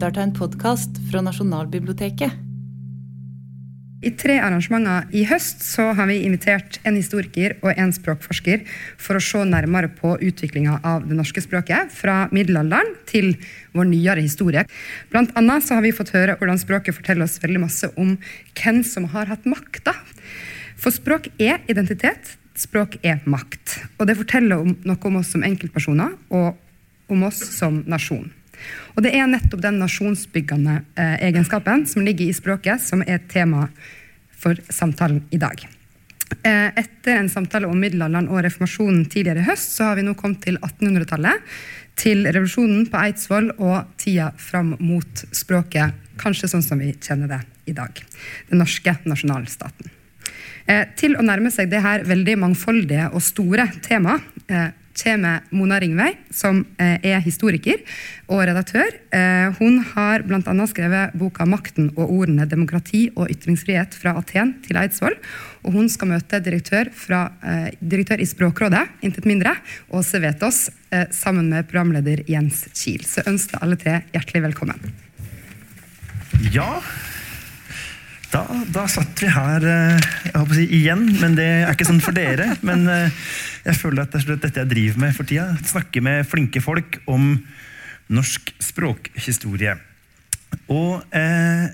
lytter til en podkast fra Nasjonalbiblioteket. I tre arrangementer i høst så har vi invitert en historiker og en språkforsker for å se nærmere på utviklinga av det norske språket fra middelalderen til vår nyere historie. Blant annet så har vi fått høre hvordan språket forteller oss veldig masse om hvem som har hatt makta. For språk er identitet, språk er makt. Og det forteller om, noe om oss som enkeltpersoner og om oss som nasjon. Og det er nettopp den nasjonsbyggende eh, egenskapen som ligger i språket, som er tema for samtalen i dag. Eh, etter en samtale om middelalderen og reformasjonen tidligere i høst, så har vi nå kommet til 1800-tallet. Til revolusjonen på Eidsvoll og tida fram mot språket, kanskje sånn som vi kjenner det i dag. Den norske nasjonalstaten. Eh, til å nærme seg det her veldig mangfoldige og store temaet eh, kommer Mona Ringvei, som eh, er historiker og redaktør. Eh, hun har bl.a. skrevet boka 'Makten og ordene demokrati og ytringsfrihet fra Aten til Eidsvoll'. Og hun skal møte direktør, fra, eh, direktør i Språkrådet, intet mindre, Åse Vetås, sammen med programleder Jens Kiel. Så ønsker alle tre hjertelig velkommen. Ja, da, da, satt vi her jeg håper å si, igjen, men det er ikke sånn for dere. Men jeg føler at det er dette jeg driver med for tida. Snakke med flinke folk om norsk språkhistorie. Og eh,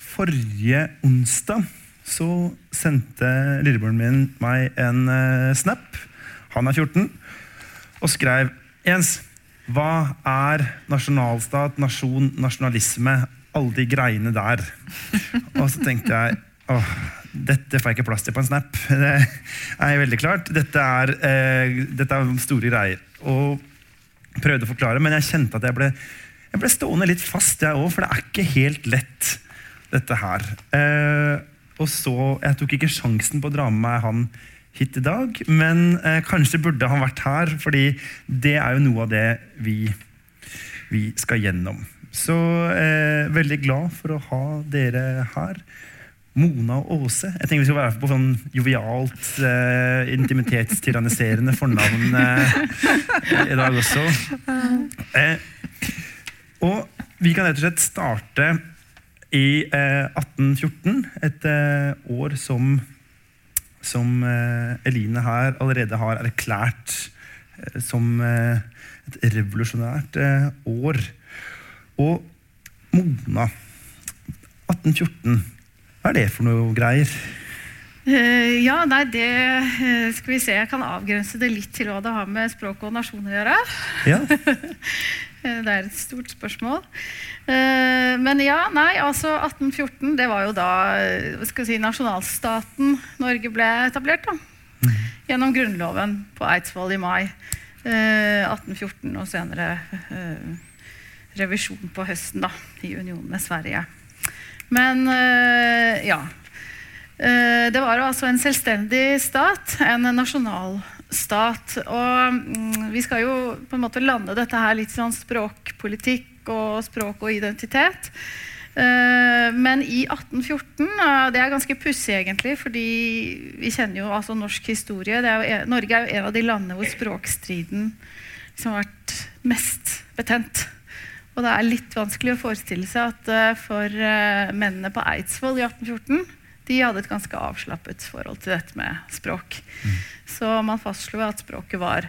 forrige onsdag så sendte lillebroren min meg en eh, snap. Han er 14. Og skrev Jens, hva er nasjonalstat, nasjon, nasjonalisme? Alle de greiene der. Og så tenkte jeg åh, dette får jeg ikke plass til på en snap. Det er veldig klart. Dette er, eh, dette er store greier. Og prøvde å forklare, men jeg kjente at jeg ble, jeg ble stående litt fast, jeg òg. For det er ikke helt lett, dette her. Eh, og så, Jeg tok ikke sjansen på å dra med meg han hit i dag, men eh, kanskje burde han vært her, fordi det er jo noe av det vi, vi skal gjennom. Så eh, veldig glad for å ha dere her. Mona og Åse. Jeg tenker Vi skal være på sånn jovialt, eh, intimitetstyranniserende fornavn eh, i dag også. Eh, og vi kan rett og slett starte i 1814, eh, et eh, år som, som eh, Eline her allerede har erklært som et revolusjonært år. Og Mona 1814 hva er det for noe greier? Uh, ja, nei, det uh, Skal vi se, jeg kan avgrense det litt til hva det har med språk og nasjon å gjøre. Ja. det er et stort spørsmål. Uh, men ja, nei, altså 1814, det var jo da skal vi si, nasjonalstaten Norge ble etablert. da. Mm. Gjennom Grunnloven på Eidsvoll i mai 1814, og senere revisjon på høsten da, i unionen med Sverige. Men eh, ja. Eh, det var altså en selvstendig stat, en nasjonalstat. Og mm, vi skal jo på en måte lande dette her litt sånn språkpolitikk og språk og identitet. Eh, men i 1814 Det er ganske pussig, egentlig, fordi vi kjenner jo altså norsk historie. Er jo, Norge er jo en av de landene hvor språkstriden liksom har vært mest betent. Og det er litt vanskelig å forestille seg at uh, for uh, mennene på Eidsvoll i 1814 de hadde et ganske avslappet forhold til dette med språk. Mm. Så man fastslo at språket var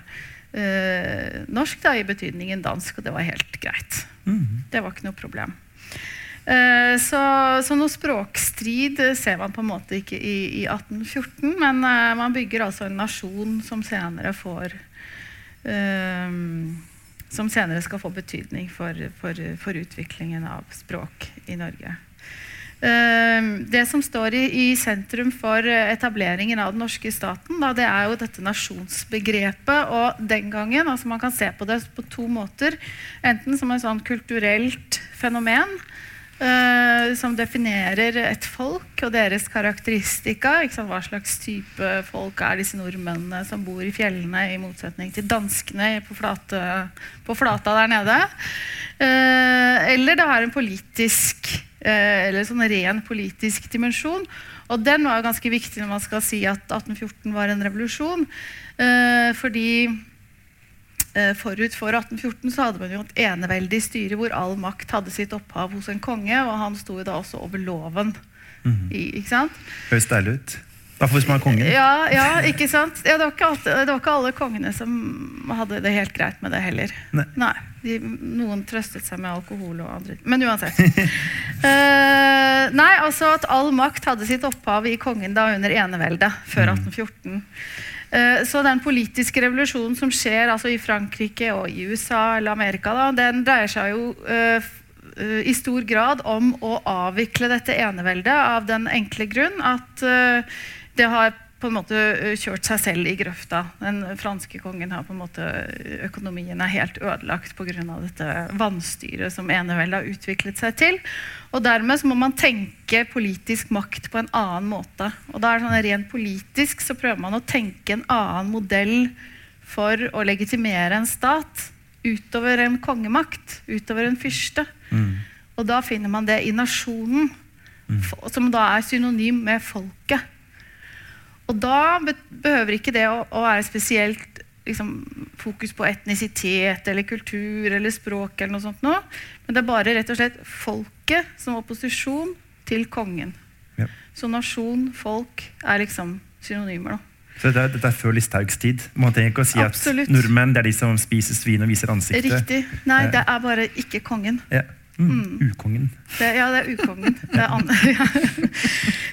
eh, norsk da, i betydningen dansk, og det var helt greit. Mm. Det var ikke noe problem. Så, så, noe språkstrid ser man på en måte ikke i, i 1814, men man bygger altså en nasjon som senere får som senere skal få betydning for, for, for utviklingen av språk i Norge. Ehm, det som står i, i, sentrum for etableringen av den norske staten, da, det er jo dette nasjonsbegrepet. Og den gangen, altså Man kan se på det på to måter. Enten som et sånn kulturelt fenomen som definerer et folk og deres karakteristika. Hva slags type folk er disse nordmennene som bor i fjellene, i motsetning til danskene på, flate, på flata der nede. Uh, eller det har en politisk uh, eller sånn ren politisk dimensjon. Og den var ganske viktig når man skal si at 1814 var en revolusjon. fordi eh, forut for 1814 så hadde man jo et eneveldig styre hvor all makt hadde sitt opphav hos en konge, og han sto jo da også over loven. I, ikke sant? Høres deilig ut. I hvert hvis man er kongen. Ja, ja ikke sant? Ja, det, var ikke alltid, det var ikke alle kongene som hadde det helt greit med det heller. Nei. de, noen trøstet seg med alkohol og andre Men uansett. uh, nei, altså at all makt hadde sitt opphav i kongen da under eneveldet før 1814. Eh, så den politiske revolusjonen som skjer altså i Frankrike og i USA eller Amerika, da, den dreier seg jo eh, eh, i stor grad om å avvikle dette eneveldet av den enkle grunn at det har på en måte kjørt seg selv i grøfta. Den franske kongen har på en måte Økonomien er helt ødelagt pga. dette vannstyret som eneveldet har utviklet seg til. Og dermed så må man tenke politisk makt på en annen måte. Og da er det sånn rent politisk så prøver man å tenke en annen modell for å legitimere en stat utover en kongemakt, utover en fyrste. Mm. Og da finner man det i nasjonen, f- som da er synonym med folket. Og da behøver ikke det å, å være spesielt liksom, fokus på etnisitet eller kultur eller språk eller noe sånt noe. Men det er bare rett og slett folket som opposisjon til kongen. Ja. Så nasjon, folk, er liksom synonymer, da. Så dette, dette er før Listhaugs tid. Man trenger ikke å si Absolutt. at nordmenn det er de som spiser svin og viser ansiktet. Riktig. Nei, det er bare ikke kongen. Ja. Mm. Ukongen. Det, ja, det er ukongen. Det er ja.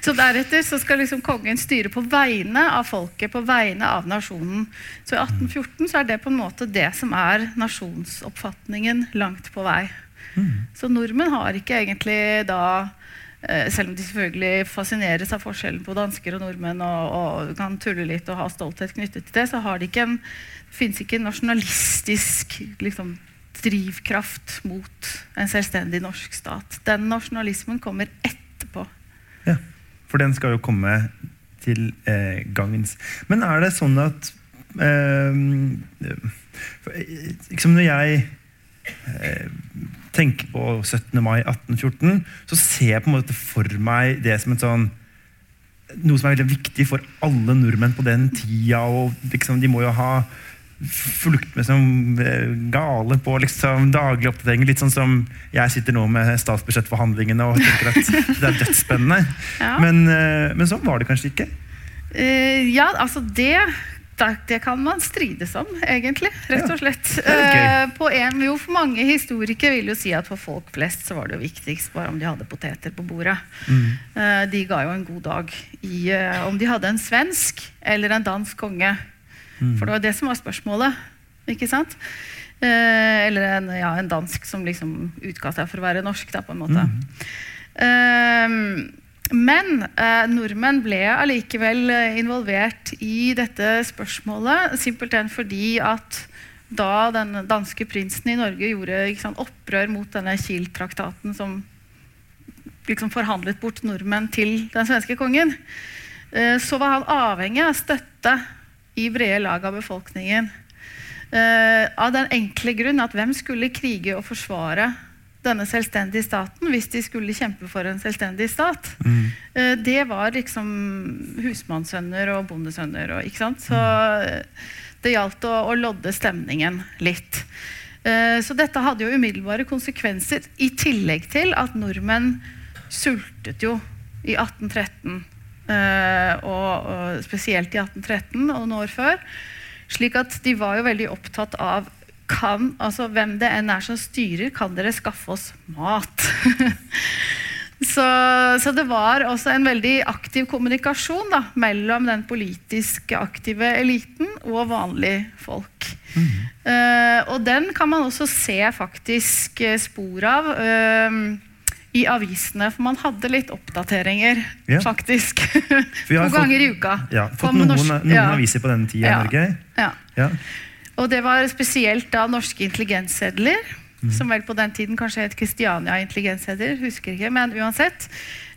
Så deretter så skal liksom kongen styre på vegne av folket, på vegne av nasjonen. Så i 1814 så er det på en måte det som er nasjonsoppfatningen langt på vei. Så nordmenn har ikke egentlig da eh, selv om de selvfølgelig fascineres av forskjellen på dansker og nordmenn og, og kan tulle litt og ha stolthet knyttet til det, så har de ikke en, det fins ikke en nasjonalistisk liksom, drivkraft mot en selvstendig norsk stat. Den nasjonalismen kommer etterpå. Ja. For den skal jo komme til eh, gangens. Men er det sånn at eh, for, eh, liksom Når jeg eh, tenker på 17. mai 1814, så ser jeg på en måte for meg det som en sånn noe som er veldig viktig for alle nordmenn på den tida. og liksom, De må jo ha fulgt med som eh, gale på liksom, daglige oppdateringer. Litt sånn som jeg sitter nå med statsbudsjettforhandlingene og tenker at det er dødsspennende. Ja. Men, eh, men sånn var det kanskje ikke. Uh, ja, altså det, det kan man strides om, egentlig. Rett og slett. Ja. Okay. på en, jo, for mange historikere vil jo si at for folk flest så var det jo viktigst bare om de hadde poteter på bordet. Eh, de ga jo en god dag i om de hadde en svensk eller en dansk konge. For det var det som var spørsmålet. Ikke sant? Eh, eller en, ja, en dansk som liksom utga seg for å være norsk, da, på en måte. Eh, men eh, nordmenn ble allikevel eh, involvert i dette spørsmålet, simpelthen fordi at da den danske prinsen i Norge gjorde sant, opprør mot denne Kiel-traktaten som liksom forhandlet bort nordmenn til den svenske kongen, eh, så var han avhengig av støtte i brede lag av befolkningen. Uh, av den enkle grunn at hvem skulle krige og forsvare denne selvstendige staten hvis de skulle kjempe for en selvstendig stat? Eh, det var liksom husmannssønner og bondesønner. Og, ikke sant? Så eh, det gjaldt å, å lodde stemningen litt. Uh, så dette hadde jo umiddelbare konsekvenser, i tillegg til at nordmenn sultet jo i 1813. eh, og, og spesielt i 1813 og noen år før. Slik at de var jo veldig opptatt av kan, altså hvem det enn er som styrer, kan dere skaffe oss mat? så, så det var også en veldig aktiv kommunikasjon da, mellom den politisk aktive eliten og vanlige folk. Eh, og den kan man også se faktisk eh, spor av eh, i avisene, for man hadde litt oppdateringer, Ja. faktisk. To ganger i uka. Ja, fått noen, norsk- noen ja. aviser på denne tida Ja. i Norge. Ja. Ja. Og det var spesielt da norske intelligenssedler, som vel på den tiden kanskje het Kristiania intelligenssedler, husker ikke, men uansett.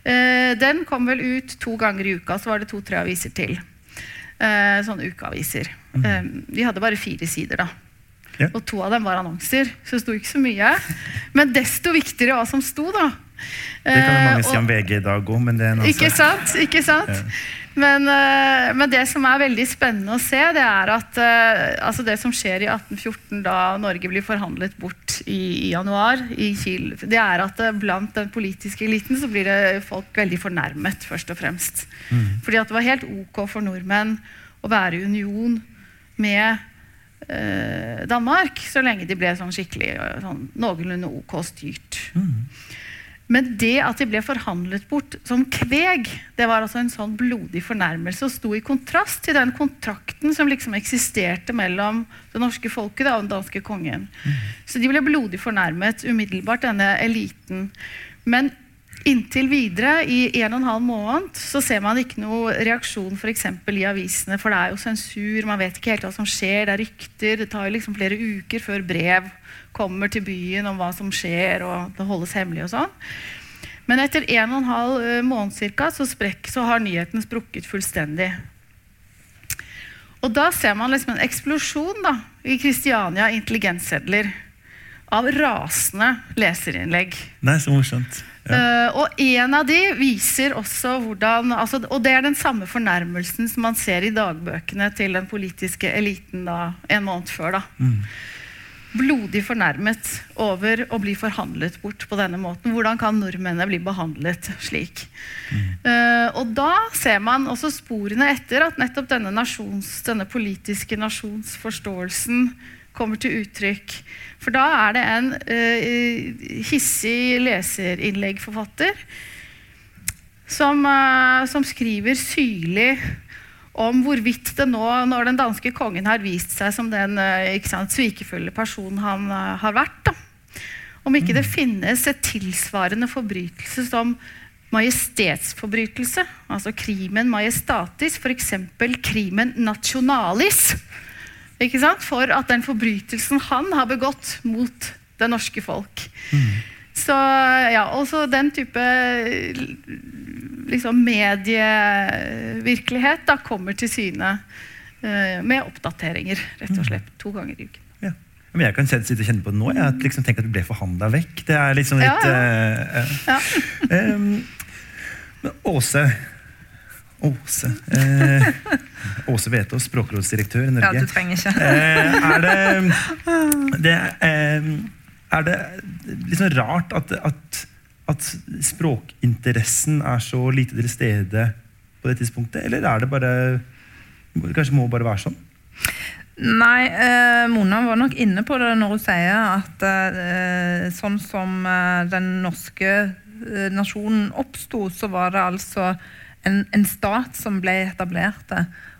Eh, den kom vel ut to ganger i uka, så var det to-tre aviser til. Eh, sånne ukeaviser. Eh, de hadde bare fire sider, da. Og to av dem var annonser, så det sto ikke så mye. Men desto viktigere hva som sto, da. Det kan jo Eh, mange si om VG i dag òg, men det er en annen ikke sant? Ikke sant? Men, eh, men, det som er veldig spennende å se, det er at eh, altså det som skjer i 1814, da Norge blir forhandlet bort i, i januar i Kiel, det er at eh, blant den politiske eliten så blir det folk veldig fornærmet, først og fremst. Mm. Fordi at det var helt ok for nordmenn å være i union med eh, Danmark så lenge de ble sånn skikkelig sånn, noenlunde ok styrt. Mm. Men det at de ble forhandlet bort som kveg, det var altså en sånn blodig fornærmelse og sto i kontrast til den kontrakten som liksom eksisterte mellom det norske folket og den danske kongen. Mm. Så de ble blodig fornærmet umiddelbart, denne eliten. Men inntil videre, i en og en halv måned, så ser man ikke noe reaksjon for i avisene, for det er jo sensur, man vet ikke helt hva som skjer, det er rykter, det tar jo liksom flere uker før brev kommer til byen om hva som skjer, og det holdes hemmelig og sånn. Men etter en og en halv eh, måned cirka, så, sprekk, så har nyheten sprukket fullstendig. Og da ser man liksom en eksplosjon da, i Kristiania intelligenssedler av rasende leserinnlegg. Nei, så morsomt. Ja. Uh, og en av de viser også hvordan altså, Og det er den samme fornærmelsen som man ser i dagbøkene til den politiske eliten da, en måned før. da. Mm blodig fornærmet over å bli forhandlet bort på denne måten. Hvordan kan nordmennene bli behandlet slik? Mm. Uh, og da ser man også sporene etter at nettopp denne, nasjons, denne politiske nasjonsforståelsen kommer til uttrykk. For da er det en uh, hissig leserinnleggforfatter som, uh, som skriver syrlig om hvorvidt det nå, når den danske kongen har vist seg som den eh, sant, svikefulle personen han uh, har vært, da, om ikke det mm. finnes et tilsvarende forbrytelse som majestetsforbrytelse, altså krimen majestatis, f.eks. krimen nationalis. Ikke sant? For at den forbrytelsen han har begått mot det norske folk. Mm. Så ja, også den type liksom, medievirkelighet da, kommer til syne uh, med oppdateringer, rett og slett. To ganger i uken. Ja. Men jeg kan sitte og kjenne på det nå. Jeg liksom tenker at du ble forhandla vekk. Det er liksom litt ja, ja. Uh, um, Åse Åse eh, Åse Vetås, språkrådsdirektør i Norge. Ja, du trenger ikke. er det, det Er det liksom rart at, at at språkinteressen er så lite til stede på det tidspunktet? Eller er det bare Kanskje må bare være sånn? Nei, eh, Mona var nok inne på det når hun sier at eh, sånn som eh, den norske eh, nasjonen oppsto, så var det altså en, en, stat som ble etablert.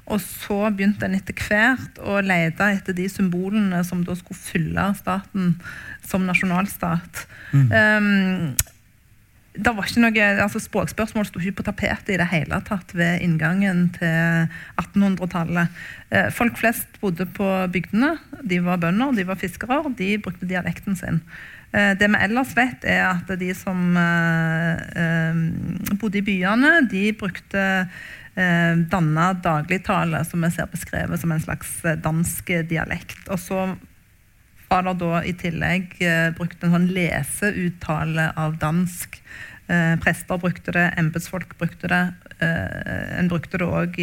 Og så begynte en etter hvert å lete etter de symbolene som da skulle fylle staten som nasjonalstat. Mm. Um, det var ikke noe, altså Språkspørsmål sto ikke på tapetet i det hele tatt ved inngangen til 1800-tallet. Eh, folk flest bodde på bygdene. De var bønder, de var fiskere. De brukte dialekten sin. Eh, det vi ellers vet, er at de som eh, bodde i byene, de brukte danna dagligtale, som vi ser beskrevet som en slags dansk dialekt. Og så det da i tillegg brukt en sånn leseuttale av dansk Eh, prester brukte det, embetsfolk brukte det. Eh, en brukte det òg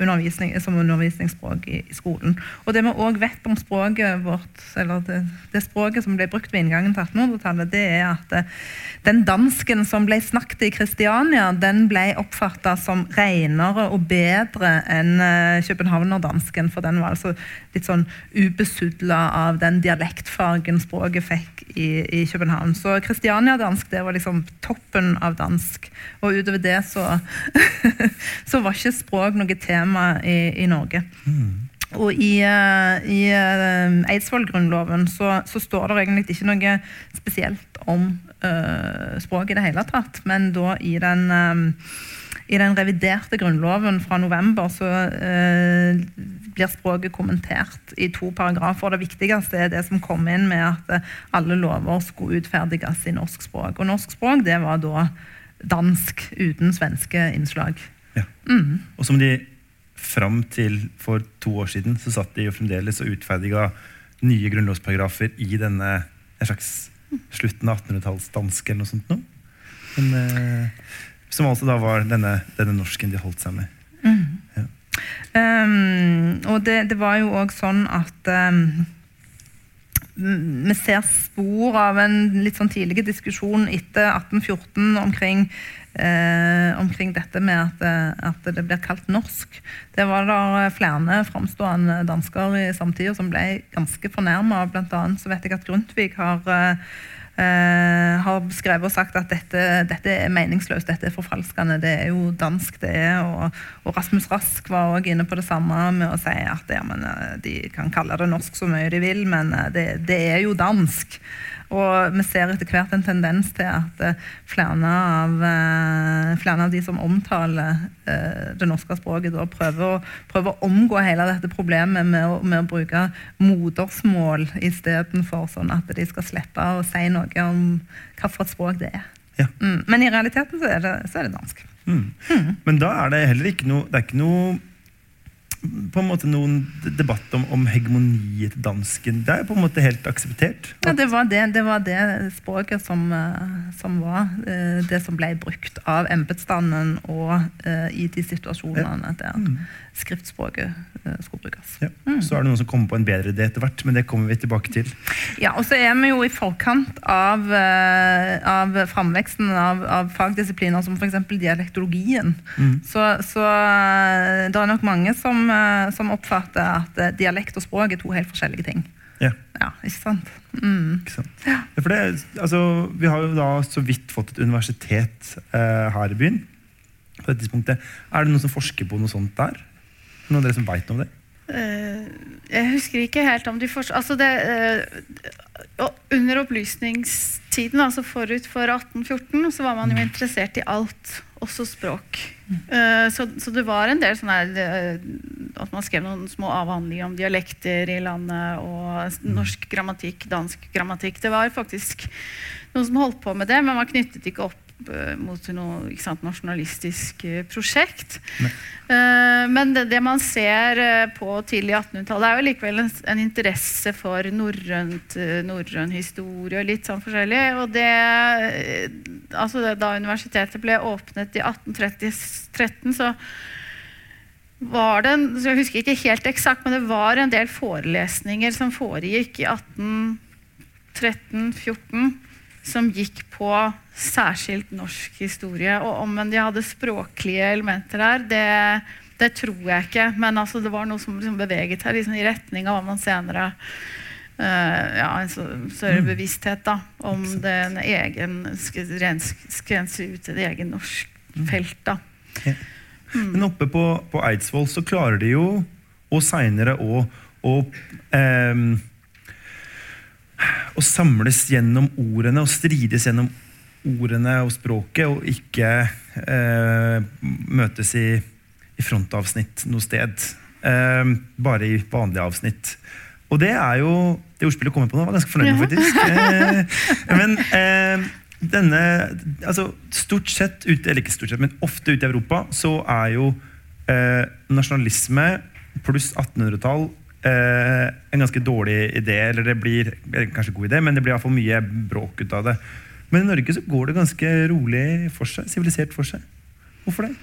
undervisning, som undervisningsspråk i, i, skolen. Og det vi òg vet om språket vårt, eller det, det, språket som ble brukt ved inngangen til 1800-tallet, det er at eh, den dansken som ble snakket i Kristiania, den ble oppfatta som renere og bedre enn uh, københavnerdansken. For den var altså litt sånn ubesudla av den dialektfargen språket fikk i, i København. Så kristianiadansk det var liksom toppen av dansk. Og utover det så så var ikke språk noe tema i, i Norge. Mm. Og i, uh, i uh, Eidsvoll-grunnloven så, så, står det egentlig ikke noe spesielt om uh, språk i det hele tatt. Men da i den, um, i den reviderte grunnloven fra november så blir språket kommentert i to paragrafer. Det viktigste er det som kom inn med at alle lover skulle utferdiges i norsk språk. Og norsk språk det var da dansk uten svenske innslag. Ja. Mm. Og som de fram til for to år siden så satt de jo fremdeles og utferdiga nye grunnlovsparagrafer i denne en slags slutten av 1800-tallsdansk eller noe sånt noe. Men, eh, som altså da var denne, denne norsken de holdt seg med. Um, og det, det var jo òg sånn at um, vi ser spor av en litt sånn tidlig diskusjon etter 1814 omkring, eh, omkring dette med at, eh, at, det blir kalt norsk. Det var der flere framstående dansker i samtida som ble ganske fornærma. Blant annet så vet jeg at Grundtvig har eh, Uh, har skrevet og sagt at dette, dette, er meningsløst, dette er forfalskende. Det er jo dansk, det er. Og, og Rasmus Rask var også inne på det samme med å si at ja, men, eh, de kan kalle det norsk så mye de vil, men eh, det, det er jo dansk. Og vi ser etter hvert en tendens til at uh, flere, av, uh, flere, av, de som omtaler uh, det norske språket, da prøver å, prøver å omgå hele dette problemet med å, med å bruke modersmål istedenfor, sånn at de skal slippe å si noe om hvilket språk det er. Ja. Mm. Men i realiteten så er det, så er det dansk. Mm. Mm. Men da er det heller ikke noe, det er ikke noe på en måte noen debatt om, om hegemoniet til dansken. Det er på en måte helt akseptert. Ja, det var det, det, var det språket som, eh, som, var eh, det som ble brukt av embetsstanden og uh, i de situasjonene der mm. Skriftspråket uh, skulle brukes. Ja. Mm. Så er det noen som kommer på en bedre idé etter hvert, men det kommer vi tilbake til. Ja, og så er vi jo i forkant av, uh, av framveksten av, av, fagdisipliner som f.eks. dialektologien. Mm. Så, så det er nok mange som Eh, som, oppfatter at eh, dialekt og språk er to helt forskjellige ting. Ja. ja ikke sant? Mm. Ikke sant? Ja. For det, altså, vi har jo da så vidt fått et universitet eh, her i byen. på dette tidspunktet. Er det noen som forsker på noe sånt der? Noen av dere som veit om det? Uh, jeg husker ikke helt om de fortsatt altså det, uh, Under opplysningstiden, altså forut for 1814, så var man jo mm. interessert i alt også språk. Uh, så, så, det var en del sånn At man skrev noen små avhandlinger om dialekter i landet og norsk grammatikk, dansk grammatikk. Det var faktisk noen som holdt på med det, men man knyttet ikke opp Eh, mot noe sant, nasjonalistisk eh, prosjekt. Uh, men det, det, man ser på tidlig 1800-tallet, er jo likevel en, en interesse for norrøn historie og litt sånn forskjellig. Og det, altså det, Da universitetet ble åpnet i 1813, så var det en, så Jeg husker ikke helt eksakt, men det var en del forelesninger som foregikk i 1813-14 som gikk på særskilt norsk historie. Og om de hadde språklige elementer der, det, det tror jeg ikke. Men altså, det var noe som liksom beveget seg liksom, i retning av hva man senere uh, ja, En større mm. bevissthet da, om den egen grense ut til det egen norsk mm. felt. da. Ja. Mm. Men oppe på, på Eidsvoll så klarer de jo, og seinere òg, å um, å samles gjennom ordene og strides gjennom ordene og språket, og ikke eh, møtes i, i, frontavsnitt noe sted. Eh, bare i vanlige avsnitt. Og det er jo Det ordspillet kommer på nå, var ganske fornøyd med, faktisk. Eh, men eh, denne altså Stort sett ute, eller ikke stort sett, men ofte ute i Europa så er jo eh, nasjonalisme pluss 1800-tall eh, en ganske dårlig idé. Eller det blir kanskje god idé, men det blir iallfall mye bråk ut av det. Men i Norge så går det ganske rolig for seg. Sivilisert for seg. Hvorfor det?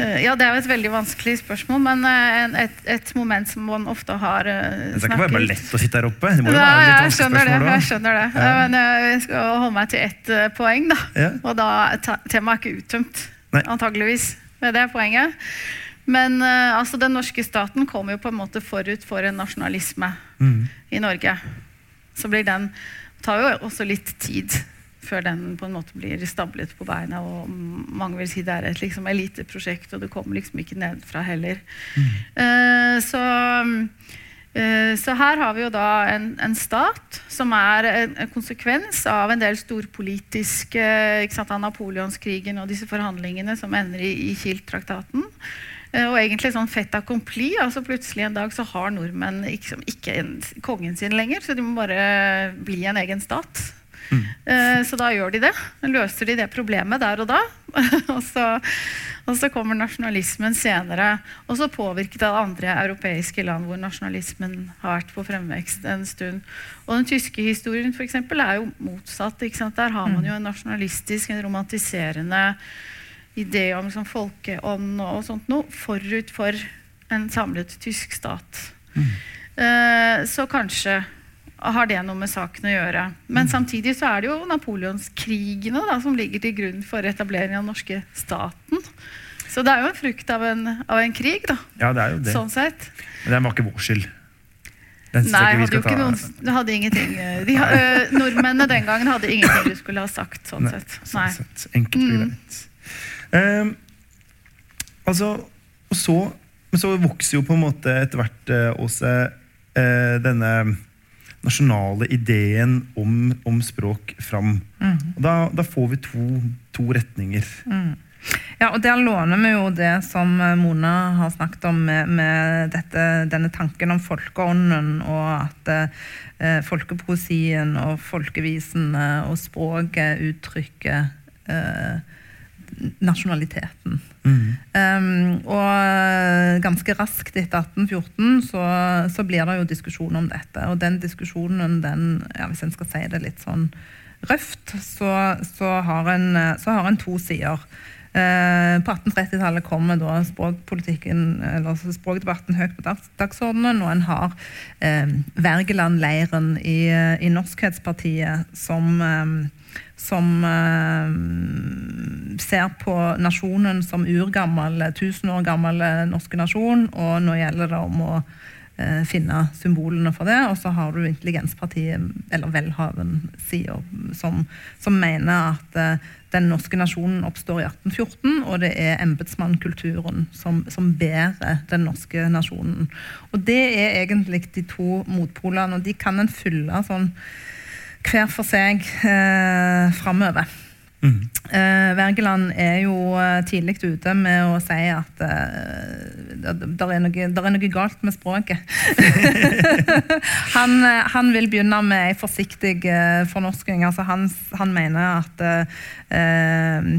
Eh, ja, Det er jo et veldig vanskelig spørsmål, men eh, et, et moment som man ofte har snakket Det skal ikke være bare lett å sitte her oppe? Det må jo være litt jeg skjønner det. Jeg skjønner det. Ja. Men jeg skal holde meg til ett poeng, da. Ja. Og da temaet er ikke uttømt, Nei. antageligvis. Med det poenget. Men altså, den norske staten kommer jo på en måte forut for en nasjonalisme mm. i Norge. Så blir den tar jo også litt tid før den på en måte blir stablet på beina. Og mange vil si det er et liksom, eliteprosjekt, og det kommer liksom ikke nedfra heller. Mm. Uh, så, uh, så, her har vi jo da en, en stat som er en, en, konsekvens av en del storpolitiske av Napoleonskrigen og disse forhandlingene som ender i, i Kiel-traktaten. Eh, og egentlig sånn fait accompli. altså Plutselig en dag så har nordmenn liksom ikke en, kongen sin lenger, så de må bare bli en egen stat. Mm. Uh, så da gjør de det. Løser de det problemet der og da. og, så, og, så, kommer nasjonalismen senere. Og så påvirket av andre europeiske land hvor nasjonalismen har vært på fremvekst en stund. Og den tyske historien for eksempel, er jo motsatt. Der har man mm. jo en nasjonalistisk, en romantiserende idé om liksom, folkeånd og sånt noe forut for en samlet tysk stat. Eh, så kanskje har det noe med saken å gjøre. Men samtidig så er det jo napoleonskrigene da, som ligger til grunn for etableringen av den norske staten. Så det er jo en frukt av en, av en krig, da. Ja, det er jo det. Sånn sett. Men den var ikke vår skyld. Nei, hadde jo ikke noen, det hadde ingenting eh, de, øh, Nordmennene den gangen hadde ingenting du skulle ha sagt. sånn Nei, sett. sånn sett. Enkelt og Mm. Ehm, altså, og så, men så vokser jo på en måte etter hvert eh, også eh, denne nasjonale ideen om, om språk fram. Og da, da får vi to, to retninger. Ja, og Der låner vi jo det som eh, Mona har snakket om, med, med dette, denne tanken om folkeånden, og at eh, folkepoesien og folkevisene og språket uttrykker eh, nasjonaliteten. Um, og eh, ganske raskt etter 1814 så, så blir det jo diskusjon om dette. Og den diskusjonen, den, ja, hvis en skal si det litt sånn røft, så, så, har, en, så har en to sider. Uh, på 1830-tallet kommer da språkpolitikken, eller språkdebatten høyt på dags, dagsordenen, og en har eh, Wergeland-leiren i, eh, i Norskhetspartiet som eh, som eh, ser på nasjonen som urgammel, tusen år gammel eh, norske nasjon, og nå gjelder det om å eh, finne symbolene for det. Og så har du intelligenspartiet, eller Welhaven-sida, som, som mener at eh, den norske nasjonen oppstår i 1814, og det er embetsmannkulturen som, som bærer den norske nasjonen. Og det er egentlig de to motpolene, og de kan en fylle sånn hver for seg eh, framover. Eh, Wergeland er jo eh, tidlig ute med å si at eh, det er, er noe galt med språket. han, eh, han vil begynne med ei forsiktig eh, fornorsking. Altså han, han mener at eh,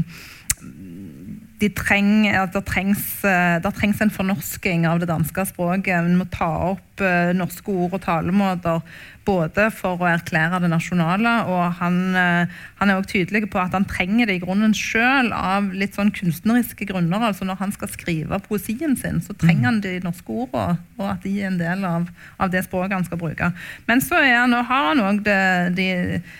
de treng, det, trengs, eh, det trengs en fornorsking av det danske språket. En må ta opp eh, norske ord og talemåter både for å erklære det nasjonale, og han, eh, han er også tydelig på at han trenger det i grunnen sjøl av litt sånn kunstneriske grunner. altså Når han skal skrive poesien sin, så trenger han de norske ordene, og at de er en del av, av det språket han skal bruke. Men så han, har han òg de eh,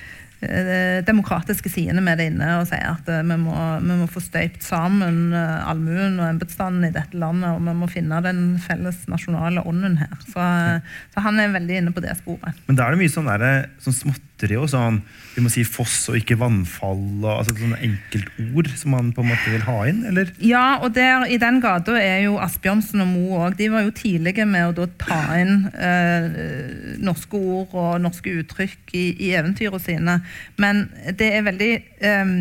demokratiske sidene med det inne og sier at eh, vi, må, vi må få støypt sammen eh, allmuen og embetsstanden i dette landet, og vi må finne den felles nasjonale ånden her. Så, eh, så han er veldig inne på det sporet. Men da er det mye sånn, der, sånn småtteri og sånn Vi må si foss og ikke vannfall og altså, sånne enkeltord som man på en måte vil ha inn, eller? Ja, og der, i den gata er jo Asbjørnsen og Moe òg. De var jo tidlige med å ta inn eh, norske ord og norske uttrykk i, i eventyrene sine. Men det er veldig eh,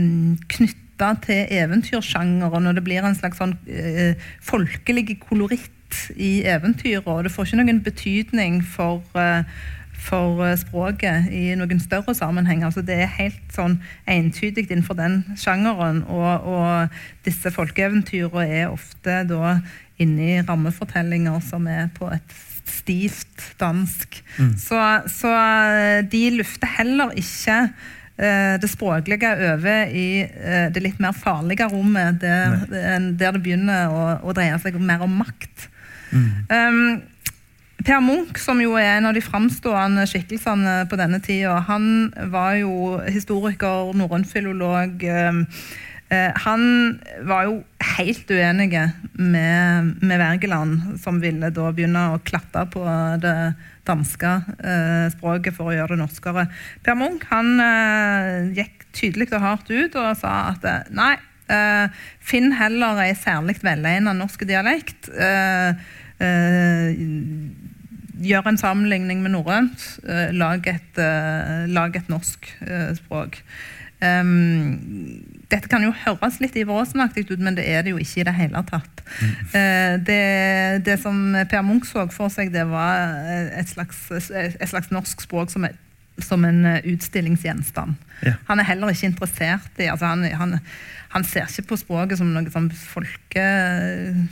knytta til eventyrsjangeren, og det blir en slags sånn eh, folkelig koloritt i eventyret. Og det får ikke noen betydning for eh, for eh, språket i noen større sammenheng. Altså det er helt sånn entydig innenfor den sjangeren. Og, og disse folkeeventyrene er ofte da inne i rammefortellinger som er på et stivt dansk. Så, så eh, de lufter heller ikke eh, det språklige over i eh, det litt mer farlige rommet, der, der det begynner å, å dreie seg mer om makt. Um, Per Munch, som jo er en av de framstående skikkelsene på denne tida, han var jo historiker, norrønfilolog. eh, eh, Han var jo helt uenig med, med Wergeland, som ville da begynne å klatte på det danske eh, språket for å gjøre det norskere. Per Munch han gikk tydelig og hardt ut og sa at nei, finn heller ei særlig velegnet norsk dialekt. eh, gjør en sammenligning med norrønt. eh, lag, eh, lag et norsk eh, språk. Um, dette kan jo høres litt Iver Aasen-aktig ut, men det er det jo ikke i det hele tatt. Eh, det, det som Per Munch så for seg, det var et slags, et slags norsk språk som, er, som en eh, utstillingsgjenstand. Ja. Han er heller ikke interessert i altså han, han, han ser ikke på språket som noe sånn folke,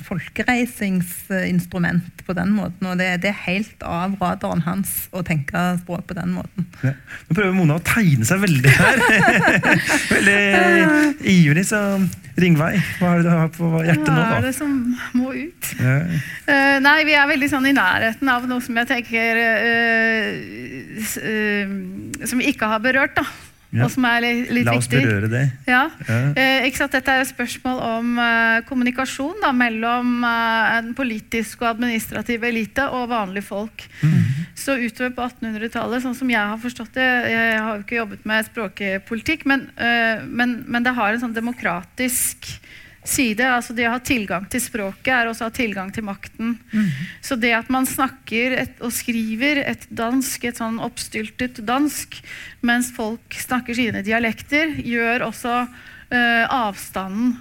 folkereisingsinstrument på den måten. Og det, det er helt av radaren hans å tenke språk på den måten. Ja. Nå prøver Mona å tegne seg veldig her. veldig ivrig, så Ringvei, hva er det du har på hjertet nå, Hva er det som må ut? Ja. Uh, nei, vi er veldig sånn i nærheten av noe som jeg tenker uh, eh, Som vi ikke har berørt, da. Ja. Og som er litt, viktig. La oss viktig. berøre det. Ja. Eh? Dette er et spørsmål om eh, kommunikasjon da, mellom eh, en politisk og administrativ elite og vanlige folk. Så utover på 1800-tallet, sånn som jeg har forstått det Jeg har jo ikke jobbet med språkpolitikk, men, eh, men, men det har en sånn demokratisk side. altså Det å ha tilgang til språket er også å ha tilgang til makten. Så det at man snakker et, og skriver et dansk, et sånn oppstyltet dansk, mens folk snakker sine dialekter, gjør også eh, avstanden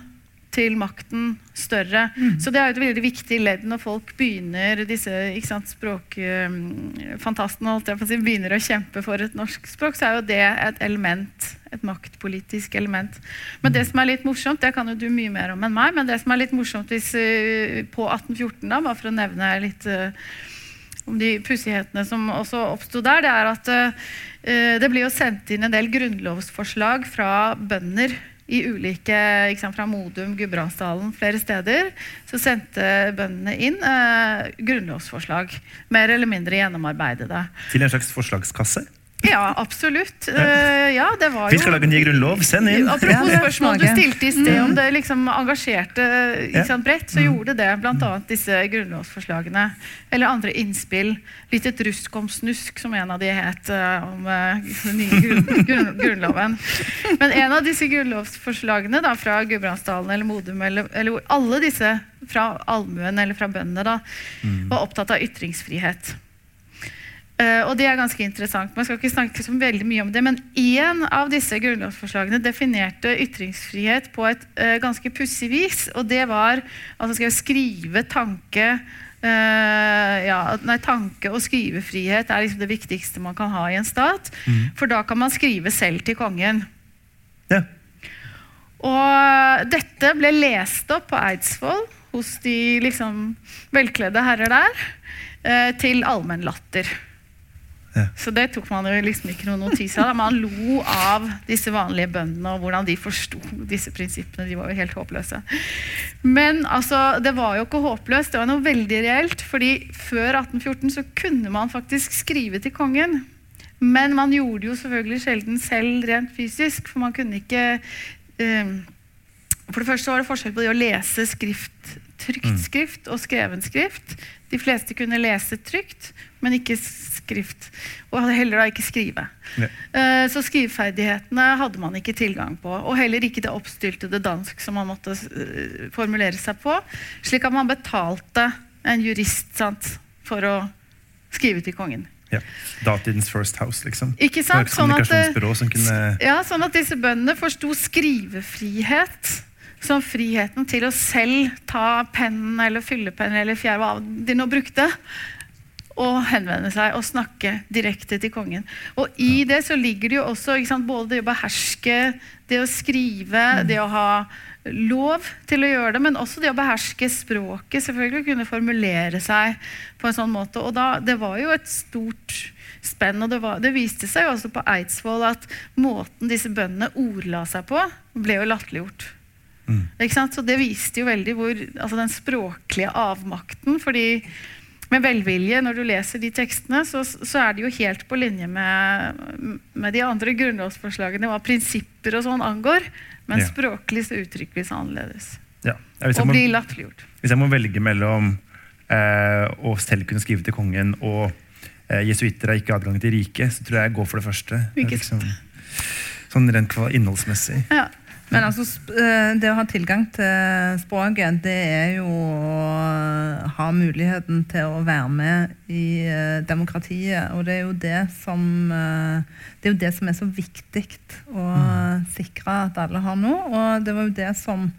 til makten større. Så det er jo et veldig viktig ledd når folk begynner disse ikke sant, språkfantastene å si, begynner å kjempe for et norsk språk, så er jo det et element, et maktpolitisk element. Men det som er litt morsomt, det kan jo du mye mer om enn meg, men det som er litt morsomt hvis, eh, på 1814, da, bare for å nevne litt eh, om de pussighetene som også oppsto der, det er at uh, det blir jo sendt inn en del grunnlovsforslag fra bønder i ulike, sant, fra Modum, Gudbrandsdalen, flere steder. Så sendte bøndene inn eh, grunnlovsforslag, mer eller mindre gjennomarbeidede. Til en slags forslagskasse. Ja, absolutt. Uh, ja, det var jo Vi skal lage en ny grunnlov, send inn! Apropos Ja, spørsmål du stilte i sted om det liksom engasjerte ikke sant, bredt, så gjorde det bl.a. disse grunnlovsforslagene. Eller andre innspill. Litt et rusk om snusk, som en av de het eh, om eh, den nye grunn, grunn, grunnloven. Men en av disse grunnlovsforslagene da, fra Gudbrandsdalen eller Modum, eller, eller alle disse fra allmuen eller fra bøndene, da, var opptatt av ytringsfrihet. Eh, og det er ganske interessant. Man skal ikke snakke så veldig mye om det, men én av disse grunnlovsforslagene definerte ytringsfrihet på et eh, ganske pussig vis. Og det var altså skal jeg skrive tanke Uh, ja, nei, Tanke- og skrivefrihet er liksom det viktigste man kan ha i en stat. For da kan man skrive selv til kongen. Ja. Og dette ble lest opp på Eidsvoll hos de liksom velkledde herrer der, uh, til allmenn latter. Ja. Så det tok man jo liksom ikke noen notis av. Man lo av disse vanlige bøndene og hvordan de forsto disse prinsippene. De var jo helt håpløse. Men altså, det var jo ikke håpløst, det var noe veldig reelt. fordi før 1814 så kunne man faktisk skrive til kongen. Men man gjorde jo selvfølgelig sjelden selv rent fysisk, for man kunne ikke um, For det første var det forskjell på det å lese skrift, trykt skrift og skreven skrift. De fleste kunne lese trygt, men ikke skrift. Og heller da ikke skrive. Ja. Eh, Så skriveferdighetene hadde man ikke tilgang på. Og heller ikke det oppstyltede dansk som man måtte eh, formulere seg på. Slik at man betalte en jurist sant, for å skrive til kongen. Ja. Datidens First House, liksom. Ikke Det var sant? et Sånn eh, kommunikasjonsbyrå som kunne ja, sånn at disse bøndene forsto skrivefrihet som friheten til å selv ta pennen eller fyllepennen eller fjær, hva de nå brukte, og henvende seg og snakke direkte til kongen. Og i det så ligger det jo også sant, både det å beherske, det å skrive, det å ha lov til å gjøre det, men også det å beherske språket. Selvfølgelig kunne formulere seg på en sånn måte. Og da, det var jo et stort spenn, og det, var, det viste seg jo også på Eidsvoll at måten disse bøndene ordla seg på, ble jo latterliggjort. Ikke sant? Så det viste jo veldig hvor, altså den språklige avmakten. fordi med velvilje, når du leser de tekstene, så, så er det jo helt på linje med, med de andre grunnlovsforslagene hva prinsipper og sånn angår. Men Ja. språklig så uttrykkes det annerledes. ja. Ja, Og må, blir latterliggjort. hvis jeg må velge mellom eh, å selv kunne skrive til kongen og eh, jesuitter har ikke adgang til riket, så tror jeg jeg går for det første. Ikke sant? Liksom, sånn rent innholdsmessig. Ja. Men altså, eh, det å ha tilgang til språket, det er jo å ha muligheten til å være med i eh, demokratiet. Og det er jo det som eh, det er jo det som er så viktig å sikre at alle har nå. Og det var jo det som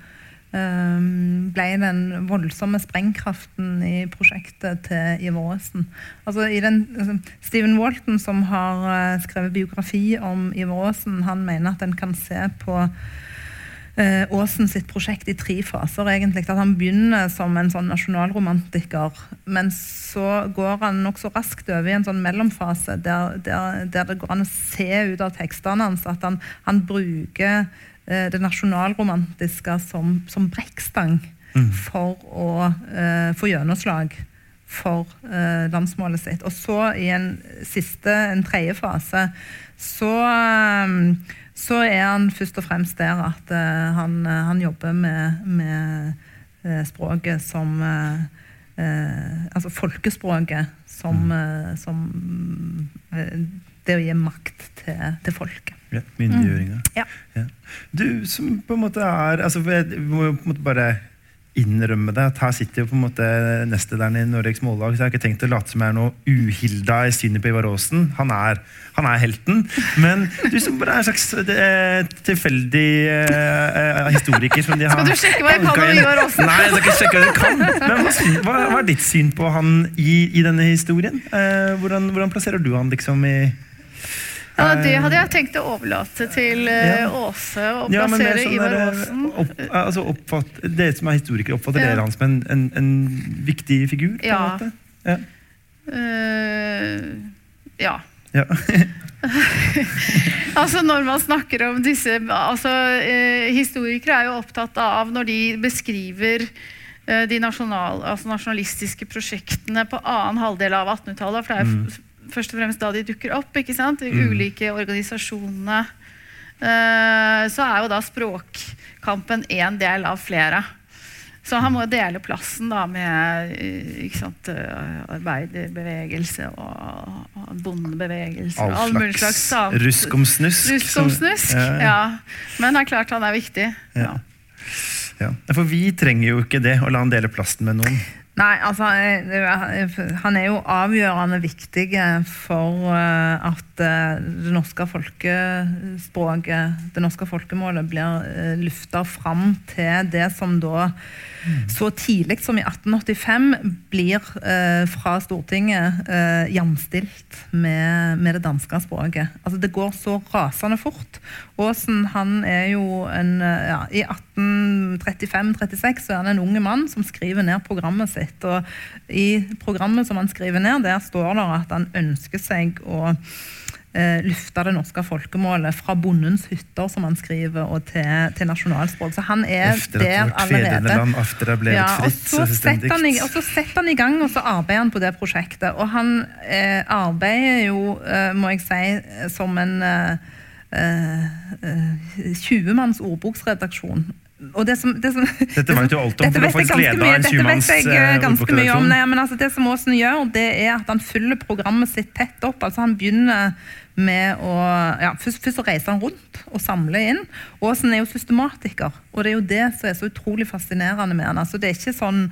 ble den voldsomme sprengkraften i prosjektet til Ivar Aasen. Altså, Steven altså, Stephen Walton, som har skrevet biografi om Ivar Aasen, han mener at en kan se på Aasen sitt prosjekt i tre faser. egentlig, at Han begynner som en sånn nasjonalromantiker, men så går han nokså raskt over i en sånn mellomfase der, der, der det går an å se ut av tekstene hans at han, han bruker eh, det nasjonalromantiske som, som brekkstang for å eh, få gjennomslag for eh, landsmålet sitt. Og så i en siste, en tredje fase, så, eh, så er han først og fremst der at uh, han, eh, han jobber med, med uh, språket som uh, eh, Altså folkespråket som, eh, som det å gi makt til, til folket. Ja, Myndiggjøringa. Ja. Ja. Du som på en måte er altså, vi jeg må jo på en måte bare innrømme det, at her sitter jo på en måte nestlederen i Norges Mållag, så jeg har ikke tenkt å late som jeg er noe uhilda i synet på Ivar Aasen. Han er, han er helten. Men du som bare er en slags eh, tilfeldig eh, eh, historiker som de har Skal du sjekke hva jeg kan om. Ivar Aasen? Nei, jeg skal ikke sjekke hva du kan. Men hva, hva, hva er ditt syn på han i, i denne historien? Eh, hvordan, hvordan plasserer du han liksom i Ja, det hadde jeg tenkt å overlate til eh, Ja. Åse å Ja, men plassere sånn Ivar Aasen. opp, altså oppfatt, Dere som er historikere, oppfatter Ja. dere han som en, en, en viktig figur? på en Ja. måte? Ja. Uh, ja. Ja. altså Når man snakker om disse altså, eh, Historikere er jo opptatt av når de beskriver eh, de nasjonal, altså nasjonalistiske prosjektene på annen halvdel av 1800-tallet. For det er jo f- først og fremst da de dukker opp. ikke sant? De ulike organisasjonene. Eh, så er jo da språkkampen én del av flere. Så han må jo dele plassen da med eh, ikke sant, eh, arbeiderbevegelse og, bondebevegelse. All, all mulig slags samt, rusk om snusk. Rusk om snusk, Ja, ja. ja. Men det er klart han er viktig. Ja. Ja. Ja. For vi trenger jo ikke det, å la han dele plassen med noen. Nei, altså eh, Han er jo avgjørende viktig for eh, at eh, det norske folkespråket, det norske folkemålet, blir lufta fram til det som da så tidlig som i 1885 blir eh, fra Stortinget jamstilt med, med det danske språket. Altså Det går så rasende fort. Aasen han er jo en eh, ja, I 1835-36 så er han en unge mann som skriver ned programmet sitt. Og i programmet som han skriver ned, der står det at han ønsker seg å eh, løfte det norske folkemålet fra bondens hytter, som han skriver, og til, til nasjonalspråk. Så han er Efter der allerede. er ble Ja, et og fritt så setter han, og så setter han i gang, og så arbeider han på det prosjektet. Og han eh, arbeider jo, eh, må jeg si, eh, som en eh, eh, eh, 20-manns ordboksredaksjon. Det som, det som, Dette vet du alt om, Dette vet jeg ganske mye, dette 20-manns vet jeg eh, eh, ganske mye om. Nei, men altså, det som Aasen gjør, det er at han fyller programmet sitt tett opp. Altså Han begynner med å ja, først, først så reiser han rundt og samler inn. Aasen er jo systematiker, og det er jo det som er så utrolig fascinerende med han. Altså, det er ikke sånn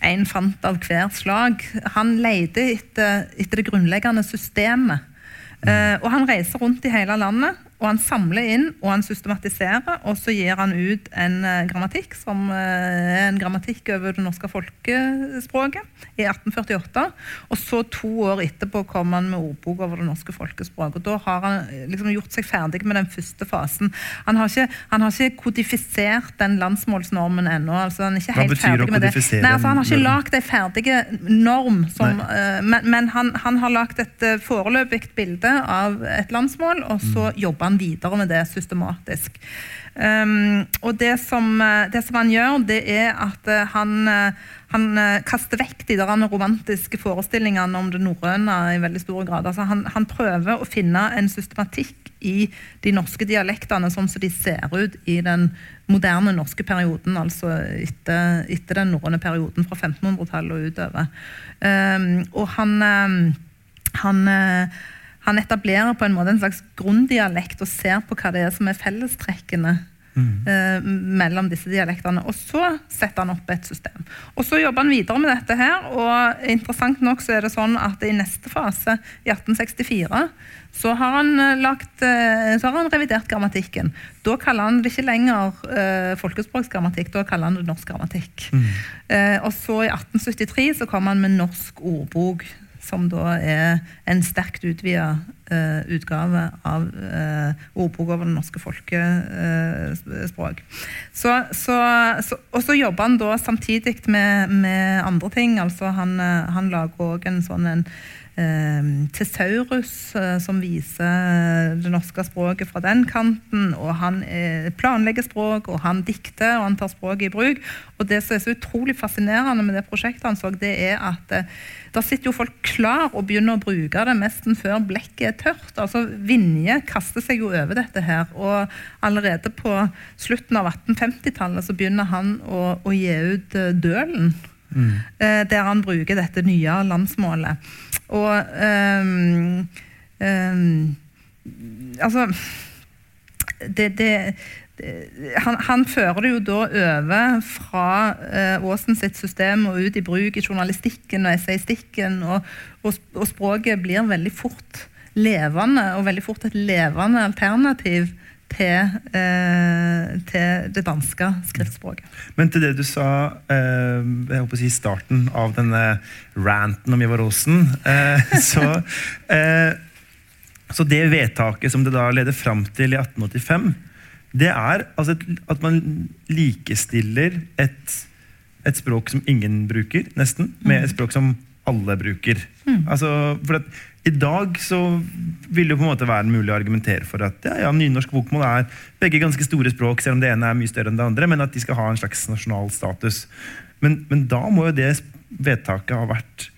en fant av hver slag. Han leter etter, etter det grunnleggende systemet. Uh, og han reiser rundt i hele landet, og han samler inn og han systematiserer. Og så gir han ut en eh, grammatikk som eh, er en grammatikk over det norske folkespråket i 1848. Og så to år etterpå kom han med ordbok over det norske folkespråket. Og da har han eh, liksom gjort seg ferdig med den første fasen. Han har ikke, han har ikke kodifisert den landsmålsnormen ennå. Altså han er ikke helt ferdig med det. Nei, altså han har ikke en lagd ei ferdig norm, som, eh, men, men han, han har lagd et foreløpig bilde av et landsmål, og så jobber han videre med det systematisk. Um, og det som, eh, det som han gjør, det er at eh, han, eh, han kaster vekk de der romantiske forestillingene om det norrøne i veldig stor grad. Altså han, han prøver å finne en systematikk i de norske dialektene sånn som de ser ut i den moderne norske perioden, altså etter, etter den norrøne perioden fra 1500-tallet og utover. Um, og han, han han etablerer på en måte en slags grunndialekt og ser på hva det er som er fellestrekkene eh, mellom disse dialektene. Og så setter han opp et system. Og så jobber han videre med dette her, og interessant nok så er det sånn at i neste fase, i 1864, så har han, eh, lagt, eh, så har han revidert grammatikken. Da kaller han det ikke lenger eh, folkespråksgrammatikk, da kaller han det norsk grammatikk. Eh, og så i 1873 så kom han med norsk ordbok som da er en sterkt utvida uh, utgave av uh, ordboka over det norske folkespråk. Så, og så jobber han da samtidig med, med andre ting. altså Han, eh, han lager òg en sånn en eh, tesaurus eh, som viser det norske språket fra den kanten. Og han eh, planlegger språk, og han dikter, og han tar språket i bruk. Og det som er så utrolig fascinerende med det prosjektet han så, det er at eh, der sitter jo folk klar og begynner å bruke det nesten før blekket er tørt. Altså Vinje kaster seg jo over dette her. Og allerede på slutten av 1850-tallet så begynner han å, å gi ut eh, Dølen. Eh, der han bruker dette nye landsmålet. Og um, um, Altså det, det, han, han fører det jo da over fra eh, Aasen sitt system og ut i bruk i journalistikken og essayistikken, og, og, og språket blir veldig fort levende, og veldig fort et levende alternativ til, eh, til det danske skriftspråket. Men til det du sa eh, jeg håper å si starten av denne ranten om Ivar Aasen, eh, så, eh, så det vedtaket som det da leder fram til i 1885, det er altså et, at man likestiller et, et språk som ingen bruker, nesten, med et språk som alle bruker. Altså, for at I dag så vil det på en måte være mulig å argumentere for at ja, ja, nynorsk bokmål er begge ganske store språk, selv om det ene er mye større enn det andre, men at de skal ha en slags nasjonal status. Men, men da må jo det vedtaket ha vært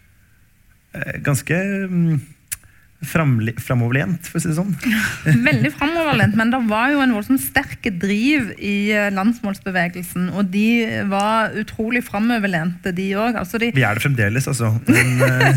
eh, ganske mm, framoverlent, for å si det sånn. Veldig framoverlent, men det var jo en voldsomt sterk driv i eh, landsmålsbevegelsen. Og de var utrolig framoverlente, de òg. Altså de, Vi er det fremdeles, altså. Men, eh,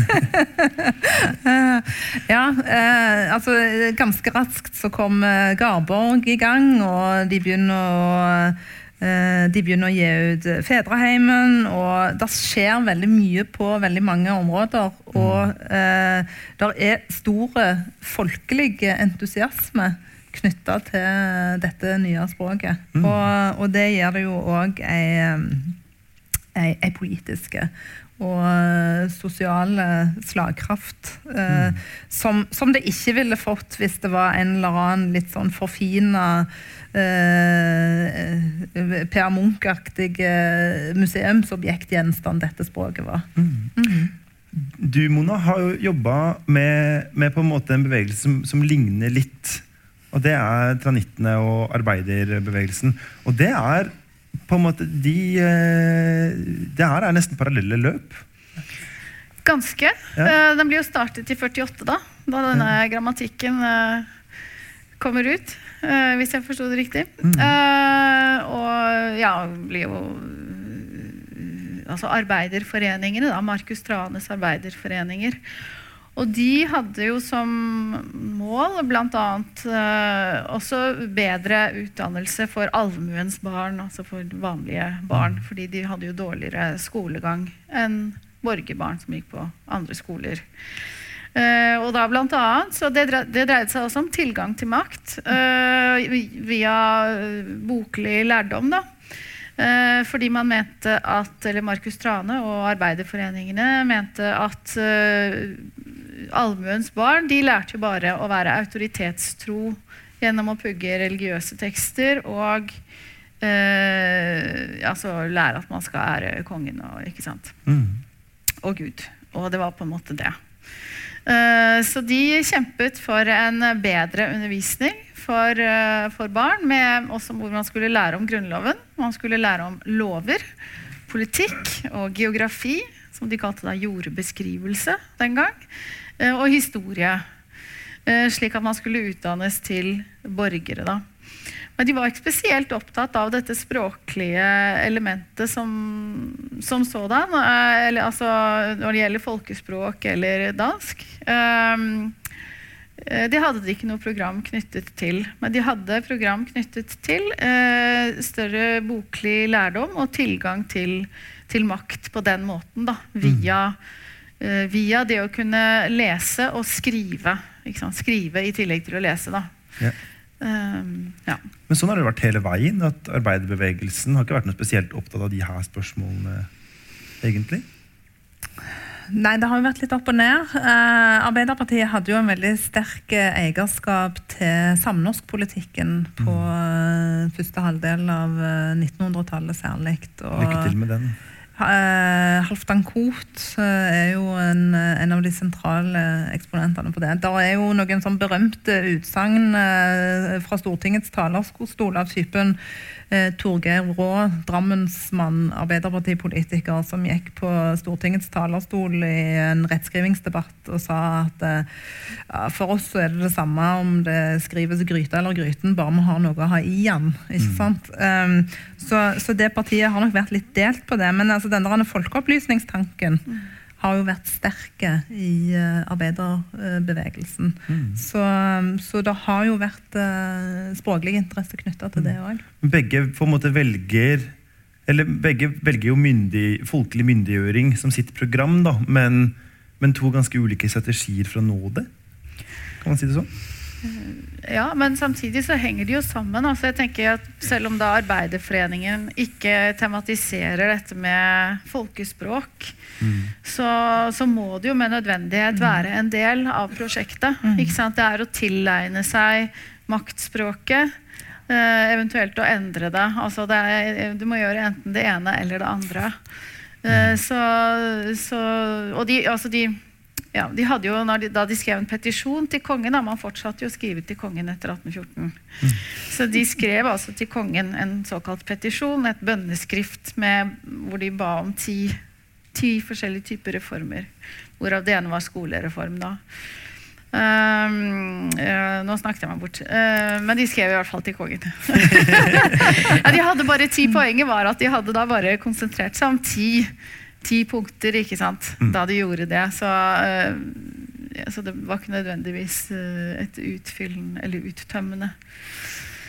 ja, eh, altså ganske raskt så kom eh, Garborg i gang, og de begynner å de begynner å gi ut Fedreheimen, og det skjer veldig mye på veldig mange områder. Og eh, det er store folkelige entusiasme knytta til dette nye språket. Og, og det gir det jo òg ei, ei, ei politiske og eh, sosiale slagkraft eh, som, som det ikke ville fått hvis det var en eller annen litt sånn forfina eh, Per Munch-aktig eh, museumsobjektgjenstand dette språket var. Du, Mona, har jo jobba med, med på en måte en bevegelse som, som ligner litt. Og det er tranittene og arbeiderbevegelsen. Og det er på en måte de eh, Det her er nesten parallelle løp. Ganske. Ja. Eh, den blir jo startet i 48, da. Da denne grammatikken eh, kommer ut. hvis jeg forsto det riktig. Mm. og ja, blir jo Altså arbeiderforeningene, da. Markus Tranes arbeiderforeninger. Og de hadde jo som mål bl.a. Eh, også bedre utdannelse for allmuens barn, altså for vanlige barn. Fordi de hadde jo dårligere skolegang enn borgerbarn som gikk på andre skoler. Eh, og da blant annet, så det, det dreide seg også om tilgang til makt eh, via eh, boklig lærdom. da. Eh, fordi man mente at, eller Markus Trane og arbeiderforeningene mente at uh, allmuens barn de lærte jo bare å være autoritetstro gjennom å pugge religiøse tekster og eh, altså lære at man skal ære kongen og, ikke sant? Mm. og Gud. Og det var på en måte det. Eh, så de kjempet for en bedre undervisning for, eh, for barn, med også hvor man skulle lære om Grunnloven. Man skulle lære om lover, politikk og geografi, som de kalte da jordbeskrivelse den gang, og historie. Eh, Slik at man skulle utdannes til borgere. da. Men de var ikke spesielt opptatt av dette språklige elementet som, som sådan. eh, Eller, altså, når det gjelder folkespråk eller dansk. Eh, det hadde de ikke noe program knyttet til. Men de hadde program knyttet til eh, større boklig lærdom og tilgang til, til makt på den måten. Da, via, eh, via det å kunne lese og skrive. Ikke sant? Skrive i tillegg til å lese. Da. Ja. Um, ja. Men sånn har det vært hele veien. at Arbeiderbevegelsen har ikke vært noe spesielt opptatt av de her spørsmålene, egentlig. Nei, det har jo vært litt opp og ned. Eh, Arbeiderpartiet hadde jo en veldig sterk eh, eierskap til samnorskpolitikken på mm. første halvdel av eh, 1900-tallet særlig. Lykke til med den. Eh, Halvdan Koht eh, er jo en, eh, en av de sentrale eksponentene på det. Det er jo noen sånn berømte utsagn fra Stortingets talerstol av typen eh, Torgeir Rå, Drammensmann, arbeiderpartipolitiker, som gikk på Stortingets talerstol i en rettskrivingsdebatt og sa at eh, for oss så er det det samme om det skrives gryte eller gryten, bare vi har noe å ha i den. ikke sant? Um, så, så det partiet har nok vært litt delt på det. Men altså, denne folkeopplysningstanken har jo vært sterke i arbeiderbevegelsen. arbeiderbevegelsen. Så, så det har jo vært uh, språklig interesse knytta til det òg. Begge på en måte velger eller begge velger jo myndig, folkelig myndiggjøring som sitt program, da, men, men to ganske ulike strategier for å nå det. Kan man si det sånn? Ja, men samtidig så henger de jo sammen. Altså jeg tenker at Selv om da Arbeiderforeningen ikke tematiserer dette med folkespråk, så, så må det jo med nødvendighet være en del av prosjektet. Ikke sant? Det er å tilegne seg maktspråket. eh, eventuelt å endre det. Altså det er, du må gjøre enten det ene eller det andre. Eh, så, så, og de, altså de ja, de hadde jo, de, Da de skrev en petisjon til kongen da, Man fortsatte jo å skrive til kongen etter 1814. Så de skrev altså til kongen en såkalt petisjon, et bønneskrift med, hvor de ba om ti, ti forskjellige typer reformer. Hvorav det ene var skolereform. da. Um, uh, nå snakket jeg meg bort. Uh, men de skrev i hvert fall til kongen. ja, de hadde bare ti poenger, var at de hadde da bare konsentrert seg om ti ti punkter ikke sant, da de gjorde det. Så, uh, så det var ikke nødvendigvis øh, et utfyllende eller uttømmende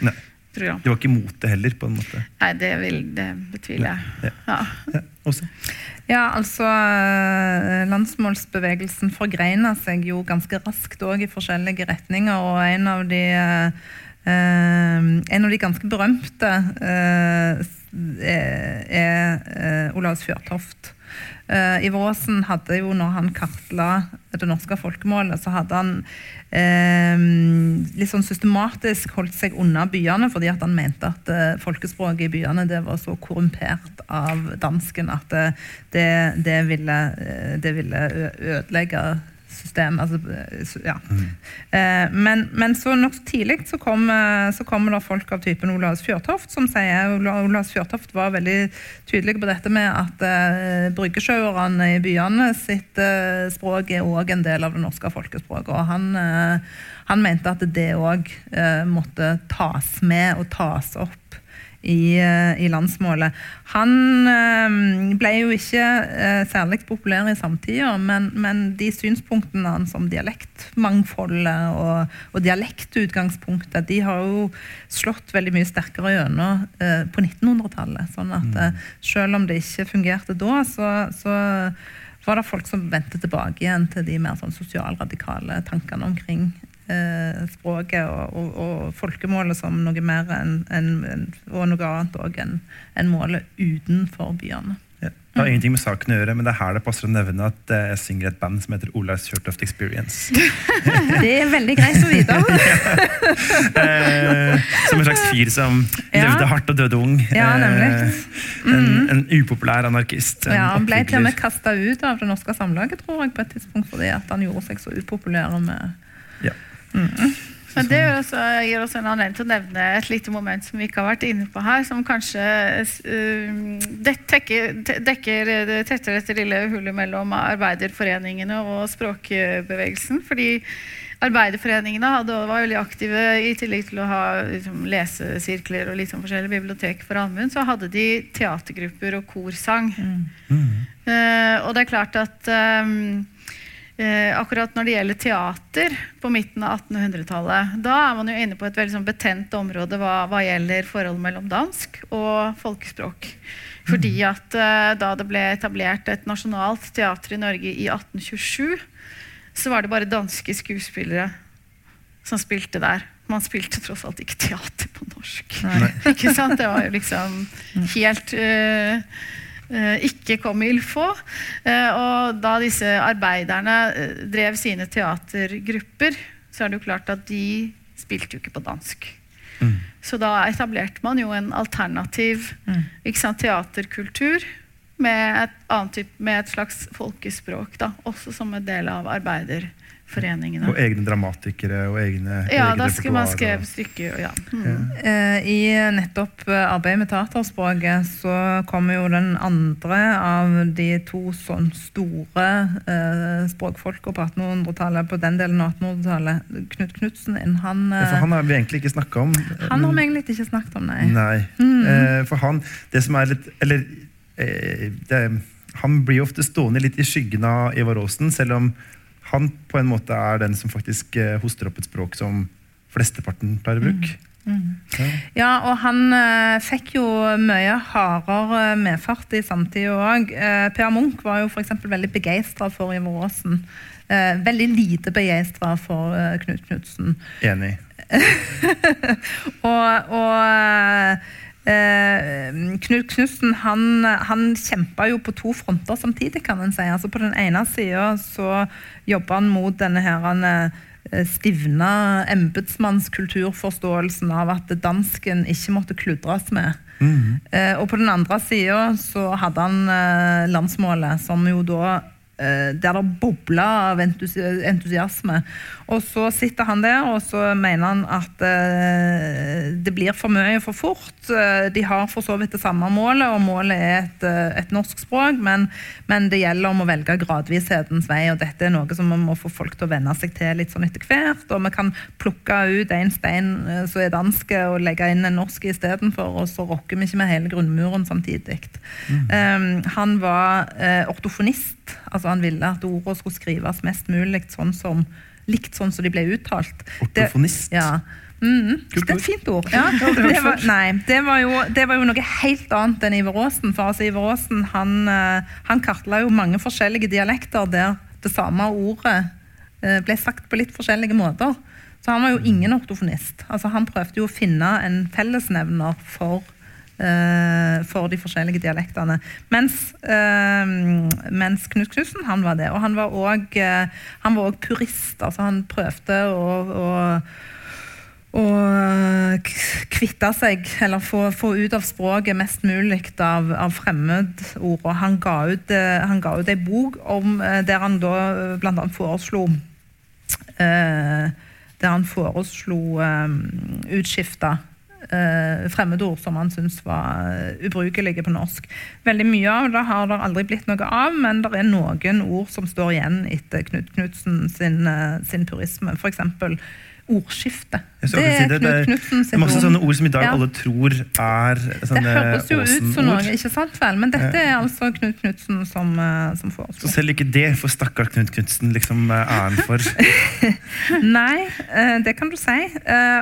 Nei. program. Det var ikke mot det heller, på en måte. Nei, det, vil, det betviler jeg. Ja. Ja. Ja, også. Ja, altså eh, Landsmålsbevegelsen forgreina seg jo ganske raskt òg i forskjellige retninger, og en av de eh, eh, en av de ganske berømte eh, er, eh, Olavs Fjørtoft. Ivar Aasen hadde jo, når han kartla det norske folkemålet, så hadde han eh, litt sånn systematisk holdt seg unna byene, fordi at han mente at eh, folkespråket i byene det var så korrumpert av dansken at det, det, ville, eh, det ville ødelegge systemet. Altså, eh, ja. mm. men, men så nokså tidlig så kom, eh, så kommer det folk av typen Olavs Fjørtoft som sier Ola- Olavs Fjørtoft var veldig tydelig på dette med at uh, bryggesjauerne i byene sitt uh, språk er òg en del av det norske folkespråket. Og han, uh, han mente at det òg uh, måtte tas med og tas opp i, eh, i landsmålet. Han eh, ble jo ikke eh, særlig populær i samtida, men, men de synspunktene hans om dialektmangfoldet og, og dialektutgangspunktet, de har jo slått veldig mye sterkere gjennom på 1900-tallet. Sånn at eh, selv om det ikke fungerte da, så, så var det folk som vendte tilbake igjen til de mer sånn sosialradikale tankene omkring språket og, og, og folkemålet som noe mer enn enn- og noe annet òg enn en målet utenfor byene. Ja. Det har ingenting med saken å gjøre, men det er her det passer å nevne at eh, jeg synger et band som heter Olavs Kjørtoft Experience. Det er veldig greit å vite. Eh, som en slags fyr som Ja. levde hardt og døde ung. Ja, nemlig. Eh, en, en upopulær anarkist. En Ja, han ble til og med kasta ut av det norske samlaget tror jeg, på et tidspunkt fordi at han gjorde seg så upopulær med Ja. Men det gir også, gir oss en anledning til å nevne et lite moment som vi ikke har vært inne på her, som kanskje uh, det tekker, dekker det tettere dette lille hullet mellom arbeiderforeningene og språkbevegelsen. Fordi arbeiderforeningene hadde, var veldig aktive i tillegg til å ha liksom, lesesirkler og litt sånn forskjellige bibliotek for allmuen, så hadde de teatergrupper og korsang. Eh, og det er klart at ehm, eh, akkurat når det gjelder teater på midten av 1800-tallet, da er man jo inne på et veldig sånn betent område hva, hva gjelder forholdet mellom dansk og folkespråk. Fordi at eh, da det ble etablert et nasjonalt teater i Norge i 1827, så var det bare danske skuespillere som spilte der. Man spilte tross alt ikke teater på norsk. ikke sant? Det var jo liksom helt eh, eh, ikke kom i faut. Eh, og da disse arbeiderne eh, drev sine teatergrupper, så er det jo klart at de spilte jo ikke på dansk. Mm. Så da etablerte man jo en alternativ ikke sant, teaterkultur med et, annet type med et slags folkespråk, da, også som en del av arbeiderforeningene. Og egne dramatikere og egne Ja, egne da skulle man skrive stykker. Ja. Mm. Eh, I nettopp eh, arbeidet med teaterspråket så kommer jo den andre av de to sånn store eh, språkfolka på 1800-tallet, på den delen av 1800-tallet, Knut Knutsen inn. Han, Ja, eh, for han har vi egentlig ikke snakka om. han har vi egentlig ikke snakket om, nei. Nei. Eh, for han, det som er litt Eller eh, det, han blir ofte stående litt i skyggen av Ivar Aasen, selv om han på en måte er den som faktisk eh, hoster opp et språk som flesteparten tar i bruk. Ja. Ja, og han eh, fikk jo mye hardere medfart i samtida òg. Eh, per Munch var jo f.eks. veldig begeistra for Ivar Aasen. Eh, veldig lite begeistra for eh, Knut Knutsen. Enig. Og, og eh, Knut Knutsen han, han kjempa jo på to fronter samtidig, kan en si. Altså På den ene sida så jobba han mot denne her han, eh, stivna embetsmannskulturforståelsen av at dansken ikke måtte kludres med. Mhm. Eh, og på den andre sida så hadde han eh, landsmålet, som jo da eh, der det bobla av entusi entusiasme. Og så sitter han der og så mener han at eh, det blir for mye for fort. Eh, De har for så vidt det samme målet, og målet er et, eh, et norsk språk, men, men det gjelder om å velge gradvishetens vei, og dette er noe som vi må få folk til å venne seg til litt sånn etter hvert. Og vi kan plukke ut en stein eh, som er dansk, og legge inn en norsk istedenfor, og så rokker vi ikke med hele grunnmuren samtidig. Um, han var eh, ortofonist, altså han ville at ordene skulle skrives mest mulig sånn som, likt sånn som de ble uttalt. Det- Ortofonist. ja. Mm, Det er et fint ord. Ja, det, var, nei, det, var jo, det var jo noe helt annet enn Iver Aasen. For altså, Iver Aasen han, eh, han kartla jo mange forskjellige dialekter der det samme ordet eh, ble sagt på litt forskjellige måter. Så han var jo ingen ortofonist. Altså, han prøvde jo å finne en fellesnevner for for de forskjellige dialektene. Mens, eh, mens Knut Knutsen han var det. Og han var òg uh, purist. altså Han prøvde å, å å kvitte seg, eller få, få ut av språket mest mulig av, av fremmedord. Og han ga ut, eh, han ga ut ei bok om, eh, der han da bl.a. foreslo eh, Der han foreslo eh, utskifta eh, fremmedord som han syntes var eh, ubrukelige på norsk. Veldig mye av det har det aldri blitt noe av, men det er noen ord som står igjen etter Knut Knutsen sin, eh, sin purisme. F.eks. ordskifte. Det er det, det Knut Knutsen Det sitt er masse sånne ord som i dag Ja. alle tror er Det sånne høres jo ut som noe, ikke sant vel? Men dette er altså Knut Knutsen som, eh, som Så foreslo. selv ikke det får stakkars Knut Knutsen liksom eh, æren for. Nei, eh, det kan du si.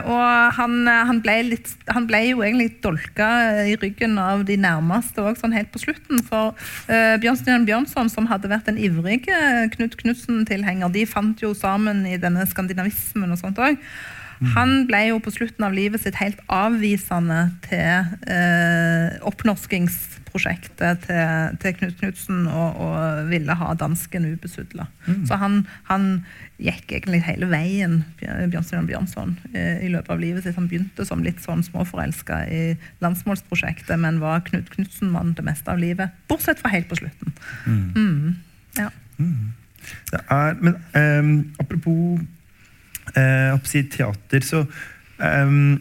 Og han, han, ble litt, han ble jo egentlig dolka i ryggen av de nærmeste òg, sånn helt på slutten. For Bjørnstjerne Bjørnson, som hadde vært en ivrig Knut Knutsen-tilhenger, de fant jo sammen i denne skandinavismen og sånt òg. Han ble jo på slutten av livet sitt helt avvisende til eh, oppnorskingsprosjektet til, til Knut Knutsen og, og ville ha dansken ubesudla. Så han, han gikk egentlig hele veien, Bjørnstein Bjørnson, eh, i løpet av livet sitt. Han begynte som litt sånn småforelska i landsmålsprosjektet, men var Knut Knutsen-mann det meste av livet. Bortsett fra helt på slutten. Mm. Ja. Det er, men ehm, apropos eh, si teater, så mm,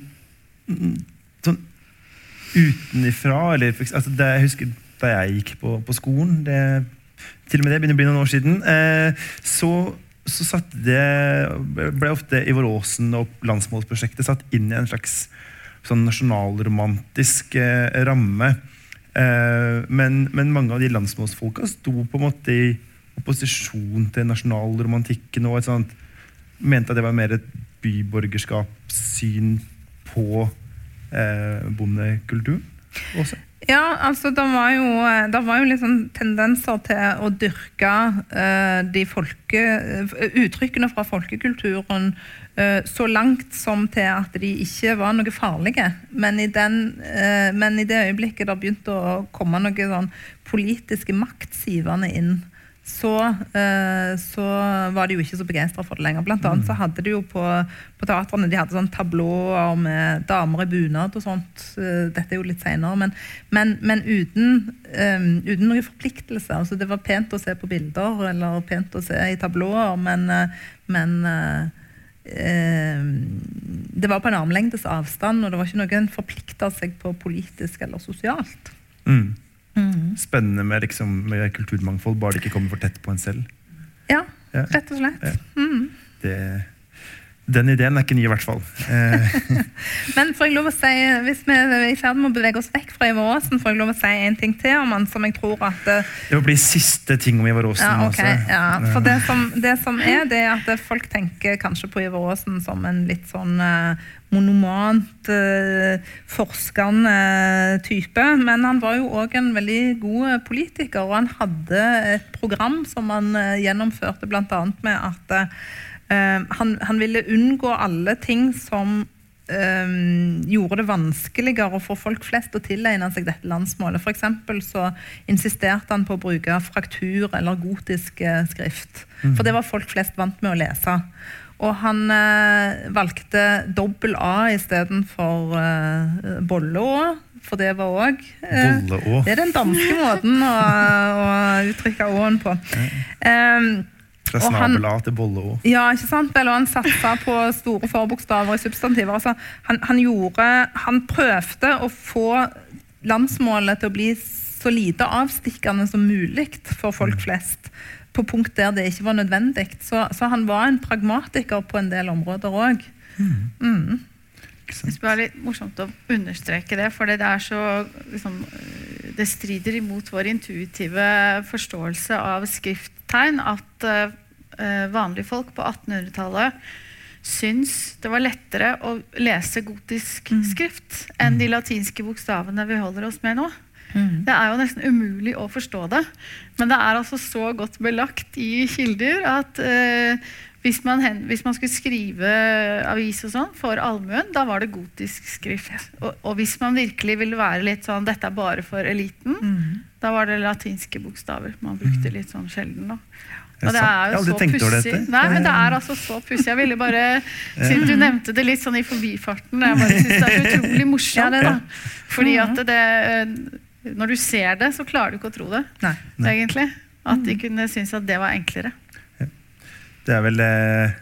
Sånn utenifra, eller altså det, Jeg husker da jeg gikk på, på skolen, det, til og med det begynner å bli noen år siden, eh, så, så satt det, ble ofte Ivor Aasen og landsmålsprosjektet satt inn i en slags sånn nasjonalromantisk eh, ramme. Eh, men, men mange av de landsmålsfolka sto på en måte i opposisjon til nasjonalromantikken og et sånt, mente at det var mer et byborgerskapssyn på eh, bondekulturen. Også. Ja, altså det var jo, det var jo sånn tendenser til å dyrke uh, de folke, eh, uttrykkene fra folkekulturen uh, så langt som til at de ikke var noe farlige. Men i, den, uh, men i det øyeblikket det begynte å komme noe sånn politiske makt sivende inn, så, eh, så var de jo ikke så begeistra for det lenger. Blant annet så hadde de jo på, på teatrene de hadde sånn tablåer med damer i bunad og sånt. Eh, Dette er jo litt seinere, men, men, men uten, um, uten noen forpliktelser. Altså, det var pent å se på bilder eller pent å se i tablåer, men, men uh, det var på en armlengdes avstand, og det var ikke noe en forplikta seg på politisk eller sosialt. Mm. Spennende med, liksom, med kulturmangfold, bare det ikke kommer for tett på en selv. Ja, Ja. rett og slett. Ja. Mm. Det, den ideen er ikke ny, i hvert fall. Eh, Men får jeg lov å si, hvis vi er i ferd med å bevege oss vekk fra Ivar Aasen, får jeg lov å si en ting til om han som jeg tror at Det, det må bli siste ting om Ivar Aasen Ja, okay. også. Ja, for det som, det som er, det er at folk tenker kanskje på Ivar Aasen som en litt sånn eh, monomant, eh, forskende type. Men han var jo òg en veldig god politiker, og han hadde et program som han eh, gjennomførte bl.a. med at eh, han, han ville unngå alle ting som um, gjorde det vanskeligere for folk flest å tilegne seg dette landsmålet. For eksempel så insisterte han på å bruke fraktur eller gotisk skrift. skrift. For det var folk flest vant med å lese. Og han uh, valgte dobbel A istedenfor uh, bolle Å, for det var òg uh, Det er den danske måten å, å uttrykke Å-en på. Um, Fra snabel-A til bolle-Å. ja, ikke sant? Eller han satsa på store forbokstaver i substantiver. Altså, han, han, gjorde, han prøvde å få landsmålet til å bli så lite avstikkende som mulig for folk flest. På punkt der det ikke var nødvendig. Så, så han var en pragmatiker på en del områder òg. Mm. Ikke Det er litt morsomt å understreke det, for det er så liksom, Det strider imot vår intuitive forståelse av skrifttegn at øh, vanlige folk på 1800-tallet syns det var lettere å lese gotisk skrift enn de latinske bokstavene vi holder oss med nå. Mm. Det er jo nesten umulig å forstå det. Men det er altså så godt belagt i kilder at eh, hvis, man hen, hvis man skulle skrive avis og sånn for allmuen, da var det gotisk skrift. Og, og hvis man virkelig ville være litt sånn 'dette er bare for eliten', Mm. da var det latinske bokstaver man brukte litt sånn sjelden. da. Og det er jo så pussig. Nei, men det er altså så pussig. Jeg ville bare, siden du nevnte det litt sånn i forbifarten, jeg bare synes det er så utrolig morsomt. Ja, det. Fordi at det, når du ser det, så klarer du ikke å tro det, Nei. egentlig. At de kunne synes at det var enklere. Det er vel eh,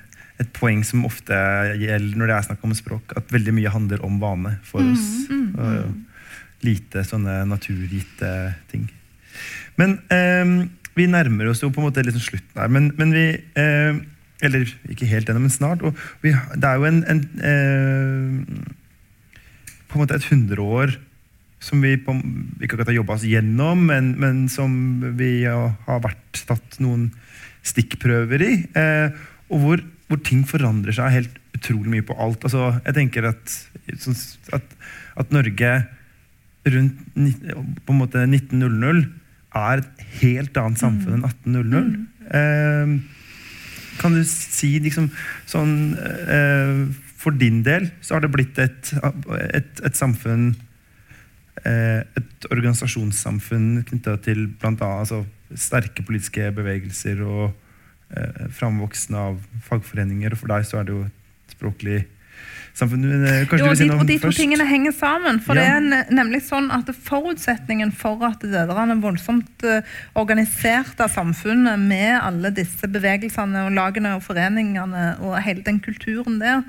et poeng som ofte gjelder når det er snakk om språk, at veldig mye handler om vane for oss. Og lite sånne naturgitte ting. Men eh, vi nærmer oss jo på en måte sånn slutten her. Men, men vi eh, Eller ikke helt ennå, men snart. Og vi, det er jo en, en eh, På en måte et hundreår som vi på, ikke akkurat har jobba oss gjennom, men, men som vi har vært tatt noen stikkprøver i. Eh, og hvor, hvor ting forandrer seg helt utrolig mye på alt. Altså, jeg tenker at, at, at Norge rundt på en måte 1900 er et helt annet samfunn enn 1800. Eh, kan du si liksom sånn eh, For din del så har det blitt et, et, et samfunn eh, Et organisasjonssamfunn knytta til bl.a. Altså, sterke politiske bevegelser og eh, framvoksen av fagforeninger. Og for deg så er det jo språklig samfunn. Men, eh, Kanskje Jo, du vil si noe om de to først? tingene henger sammen. For det er nemlig sånn at forutsetningen for at det der er voldsomt organisert organiserte samfunnet med alle disse bevegelsene og lagene og foreningene og hele den kulturen der,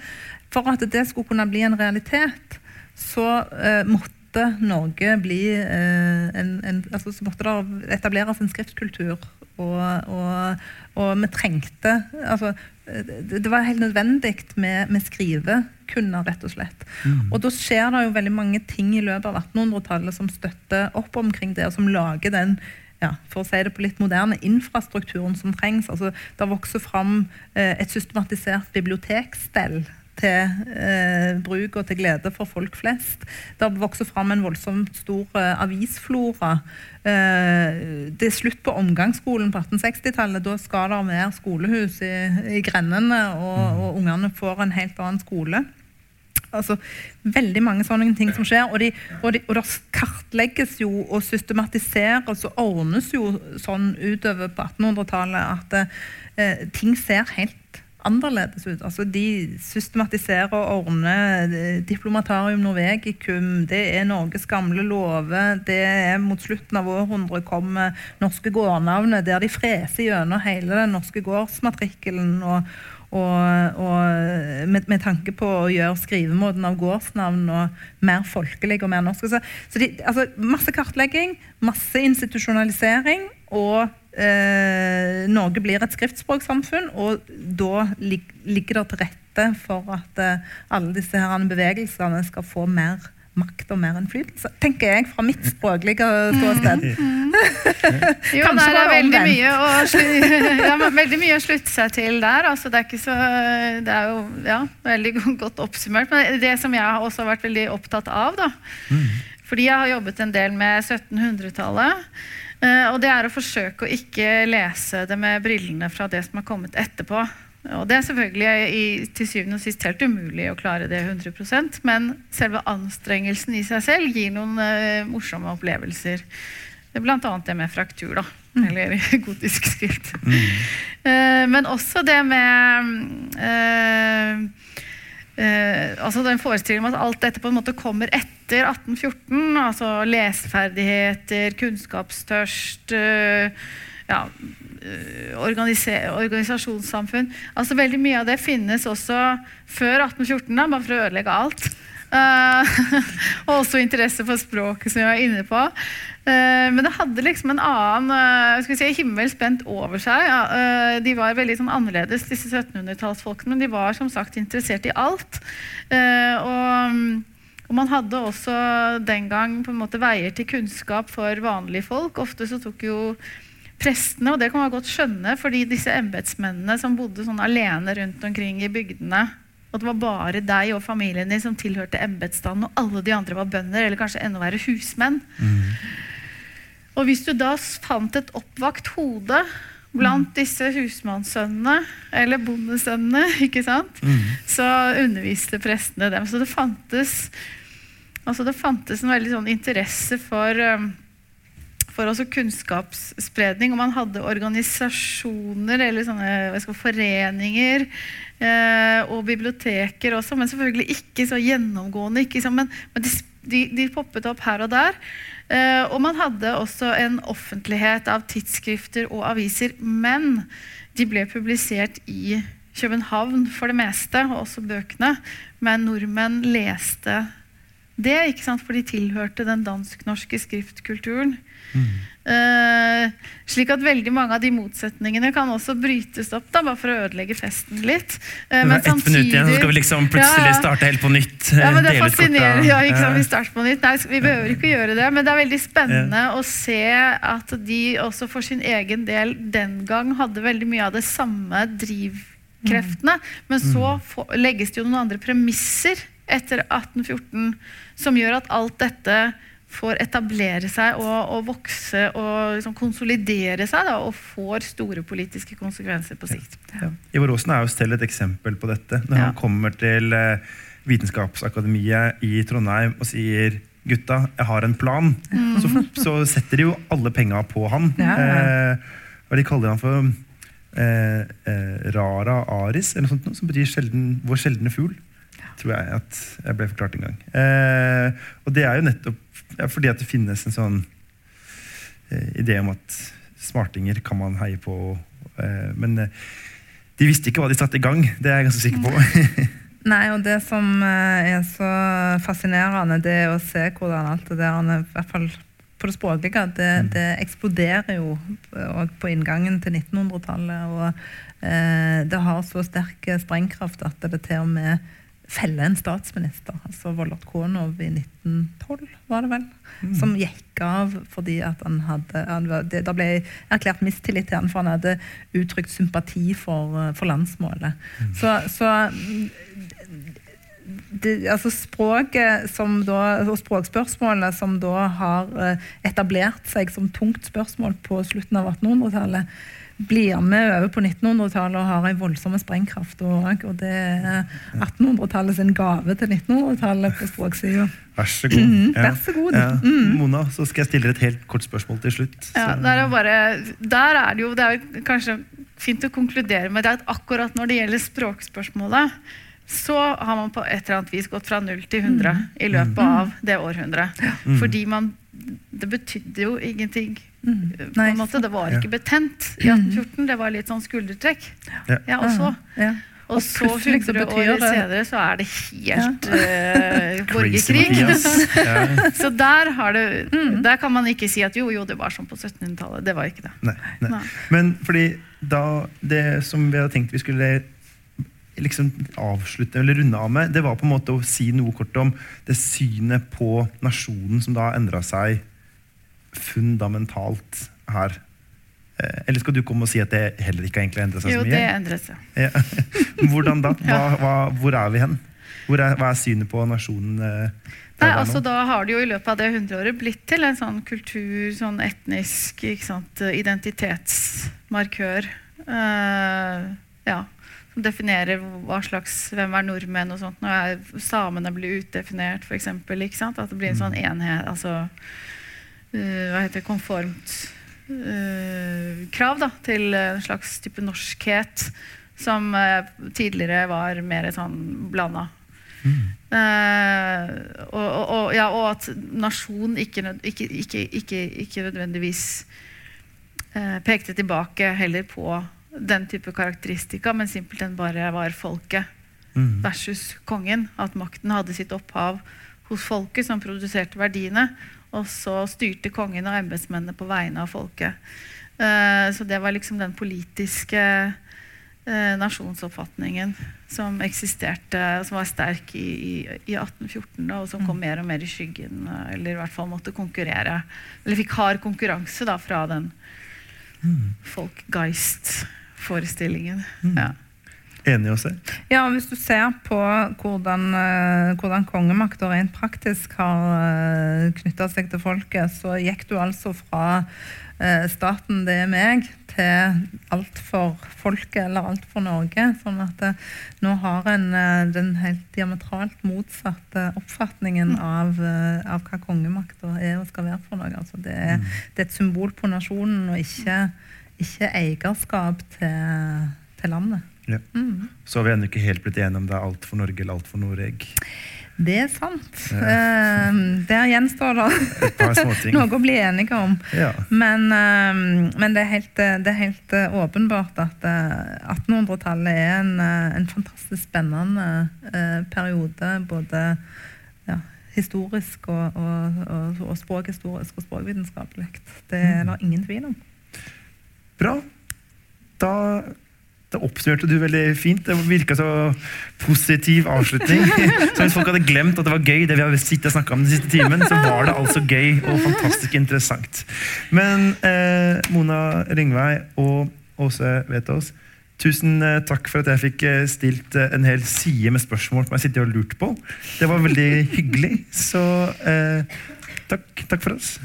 for at det skulle kunne bli en realitet, så uh, måtte Norge bli eh, en, en altså, Så måtte det etableres en skriftkultur. Og, og, og vi trengte altså, det, var helt nødvendig med, med skrivekunner, rett og slett. Og da skjer det jo veldig mange ting i løpet av 1800-tallet som støtter opp omkring det, og som lager den ja, for å si det på litt moderne, infrastrukturen som trengs. Altså, det vokser fram eh, et systematisert bibliotekstell til eh, bruk og til glede for folk flest. Det har vokst fram en voldsomt stor eh, avisflora. Eh, det er slutt på omgangsskolen på 1860-tallet. Da skal det være skolehus i, i grendene, og, og ungene får en helt annen skole. Altså, veldig mange sånne ting som skjer. Og, de, og, de, og det kartlegges jo og systematiseres og ordnes jo sånn utover på 1800-tallet at eh, ting ser helt annerledes ut. Altså, de systematiserer og ordner eh, Diplomatarium Norvegicum, det er Norges gamle lover, det er mot slutten av århundret kommer norske gårdnavnet, der de freser gjennom hele den norske gårdsmatrikkelen. og og, og med, med, tanke på å gjøre skrivemåten av gårdsnavn og mer folkelig og mer norsk. Så de, altså, masse kartlegging, masse institusjonalisering, og eh, Norge blir et skriftspråksamfunn. Og da lig, ligger det til rette for at eh, alle disse her bevegelsene skal få mer makt og mer innflytelse, tenker jeg, fra mitt språklige ståsted. Mm. Mm. jo, det er veldig mye, å, ja, veldig mye, å slutte seg til der. Altså, det, er så, det er jo ja, veldig godt oppsummert. Men det som jeg også har vært veldig opptatt av, da, mm. fordi jeg har jobbet en del med 1700-tallet, eh, og det er å forsøke å ikke lese det med brillene fra det som har kommet etterpå. Og Det er selvfølgelig i, til syvende og sist helt umulig å klare det 100% men selve anstrengelsen i seg selv gir noen uh, morsomme opplevelser. Det er Bl.a. det med fraktur, da. Mm. Eller gotisk skrift. Mm. Uh, men også det med uh, altså den forestillingen om at alt dette på en måte kommer etter 1814. Altså leseferdigheter, kunnskapstørst ja, uh, organisasjonssamfunn. Altså Veldig mye av det finnes også før 1814, da, bare for å ødelegge alt. Uh, og også interesse for språket, som jeg var inne på. Uh, men det hadde liksom en annen vi si, himmel spent over seg. de var veldig sånn, annerledes, disse 1700-tallsfolkene. Men de var som sagt interessert i alt. og og man hadde også den gang på en måte veier til kunnskap for vanlige folk. Ofte så tok jo prestene, og det kan man godt skjønne, fordi disse embetsmennene som bodde sånn alene rundt omkring i bygdene, og det var bare deg og familien din som tilhørte embetsstanden, og alle de andre var bønder, eller kanskje enda verre husmenn. Mm. Og hvis du da fant et oppvakt hode blant mm. disse husmannssønnene, eller bondesønnene, ikke sant, mm. så underviste prestene dem. Så det fantes, altså det fantes en veldig sånn interesse for um, for også kunnskapsspredning. Og man hadde organisasjoner eller sånne skal, foreninger eh, og biblioteker også, men selvfølgelig ikke så gjennomgående. Ikke så, men, men de, de, poppet opp her og der. Eh, og man hadde også en offentlighet av tidsskrifter og aviser, men de ble publisert i København for det meste, og også bøkene. Men nordmenn leste det, ikke sant? for de tilhørte den dansk-norske skriftkulturen. Uh, slik at veldig mange av de motsetningene kan også brytes opp, da, bare for å ødelegge festen litt. Eh, men ett minutt igjen, så skal vi liksom plutselig ja, starte helt på nytt. Ja, men det fascinerer. Ja, ikke sant, vi starter på nytt. Nei, vi behøver ikke gjøre det, men det er veldig spennende ja. å se at de også for sin egen del den gang hadde veldig mye av det samme drivkreftene. Men så mm. legges det jo noen andre premisser etter 1814 som gjør at alt dette får etablere seg og, og vokse og liksom konsolidere seg da, og får store politiske konsekvenser på sikt. Ja. Ja. Ivar Aasen er jo selv et eksempel på dette. Når ja. han kommer til eh, Vitenskapsakademiet i Trondheim og sier gutta, jeg har en plan, mm. så, så, setter de jo alle penga på han. Eh, de kaller han for eh, eh, Rara aris, eller noe sånt, som betyr sjelden, vår sjeldne fugl tror jeg at jeg ble forklart en gang. Eh, og det er jo nettopp ja, fordi at det finnes en sånn eh, idé om at smartinger kan man heie på. Eh, men eh, de visste ikke hva de satte i gang. Det er jeg ganske sikker på. Nei, og det som eh, er så fascinerende, det er å se hvordan alt det der, i hvert fall på det språklige, det, mm. det eksploderer jo på inngangen til 1900-tallet. Og eh, det har så sterk sprengkraft at det til og med felle en statsminister. Altså Vollot Konov i 1912, var det vel. Som gikk av fordi at han hadde han, det, Da ble erklært mistillit til han for han hadde uttrykt sympati for, eh, for landsmålet. Så, så det, altså språket som da, og språkspørsmålet som da har eh, etablert seg som tungt spørsmål på slutten av 1800-tallet, blir med over på 1900-tallet og har en voldsom sprengkraft. Og, og det er 1800-tallet sin gave til 1900-tallet på språksida. Vær så god. Mhm, vær så god. Ja. Mona, så skal jeg stille dere et helt kort spørsmål til slutt. Ja, der er, bare, der er det jo Det er kanskje fint å konkludere med at akkurat når det gjelder språkspørsmålet, så har man på et eller annet vis gått fra 0 til 100 i løpet av det århundret. Fordi man Det betydde jo ingenting. På en måte, Det var Ja. ikke betent i 1814. Det var litt sånn skuldertrekk. Ja. Ja, og så Ja. og Og så 100 år det- senere så er det helt ja. uh, borgerkrig. Så der, har det, der kan man ikke si at jo, jo, det var sånn på 1700-tallet. Det var ikke det. Nei, nei. Nei. Men fordi da Det som vi hadde tenkt vi skulle liksom avslutte eller runde av med, det var på en måte å si noe kort om det synet på nasjonen som da endra seg fundamentalt her. Eh, Eller skal du komme og si at det heller ikke har endret seg Jo, så det endret seg. Ja. Hvordan da? Hva, hva, hvor er vi hen? Hvor er, hva er synet på nasjonen? eh, Nei, altså? Da har det jo i løpet av det hundreåret blitt til en sånn kultur, sånn etnisk sant, identitetsmarkør. Uh, ja, som definerer hva slags, hvem er nordmenn og sånt. Når samene blir utdefinert, f.eks. At det blir en sånn enhet altså, uh, Hva heter det? Konformt uh, krav da, til en slags type norskhet som uh, tidligere var mer sånn blanda. Mm. og, og, og, ja, og at nasjon ikke, ikke, ikke, ikke, nødvendigvis pekte tilbake heller på den type karakteristika, men simpelthen bare var folket Mm. versus kongen. At makten hadde sitt opphav hos folket, som produserte verdiene. Og så styrte kongen og embetsmennene på vegne av folket. Eh, så det var liksom den politiske eh, nasjonsoppfatningen som eksisterte, som var sterk i, i, i 1814, da, og som kom mer og mer i skyggen, eller i hvert fall måtte konkurrere. Eller fikk hard konkurranse da, fra den folkgeist-forestillingen. Ja. Enig se. Ja, Hvis du ser på hvordan, eh, hvordan kongemakta rent praktisk har uh, knytta seg til folket, så gikk du altså fra eh, staten det er meg, til alt for folket eller alt for Norge. Sånn at eh, nå har en eh, den helt diametralt motsatte oppfatningen av, eh, av hva kongemakta er og skal være for noe. Altså, det, er, det er et symbol på nasjonen og ikke, ikke eierskap til, til landet. Ja. Mm. Så har vi ennå ikke helt blitt enige om det er alt for Norge eller alt for Noreg. Det er sant. Eh, der gjenstår det noe å bli enige om. Ja. Men, eh, men det er helt, eh, det er helt åpenbart at eh, 1800-tallet er en, en fantastisk spennende eh, periode. Både ja, historisk og, og, og, og språkhistorisk og språkvitenskapelig. Det er det ingen tvil om. Bra. Da, da oppsummerte du veldig fint. Det virka så positiv avslutning. Så hvis folk hadde glemt at det var gøy, det vi har sittet og snakka om den siste timen, så var det altså gøy og fantastisk interessant. Men eh, Mona Ringvei og Åse Vetås, tusen eh, takk for at jeg fikk eh, stilt eh, en hel side med spørsmål som jeg sitter og lurt på. Det var veldig hyggelig. Så eh, takk, takk for oss.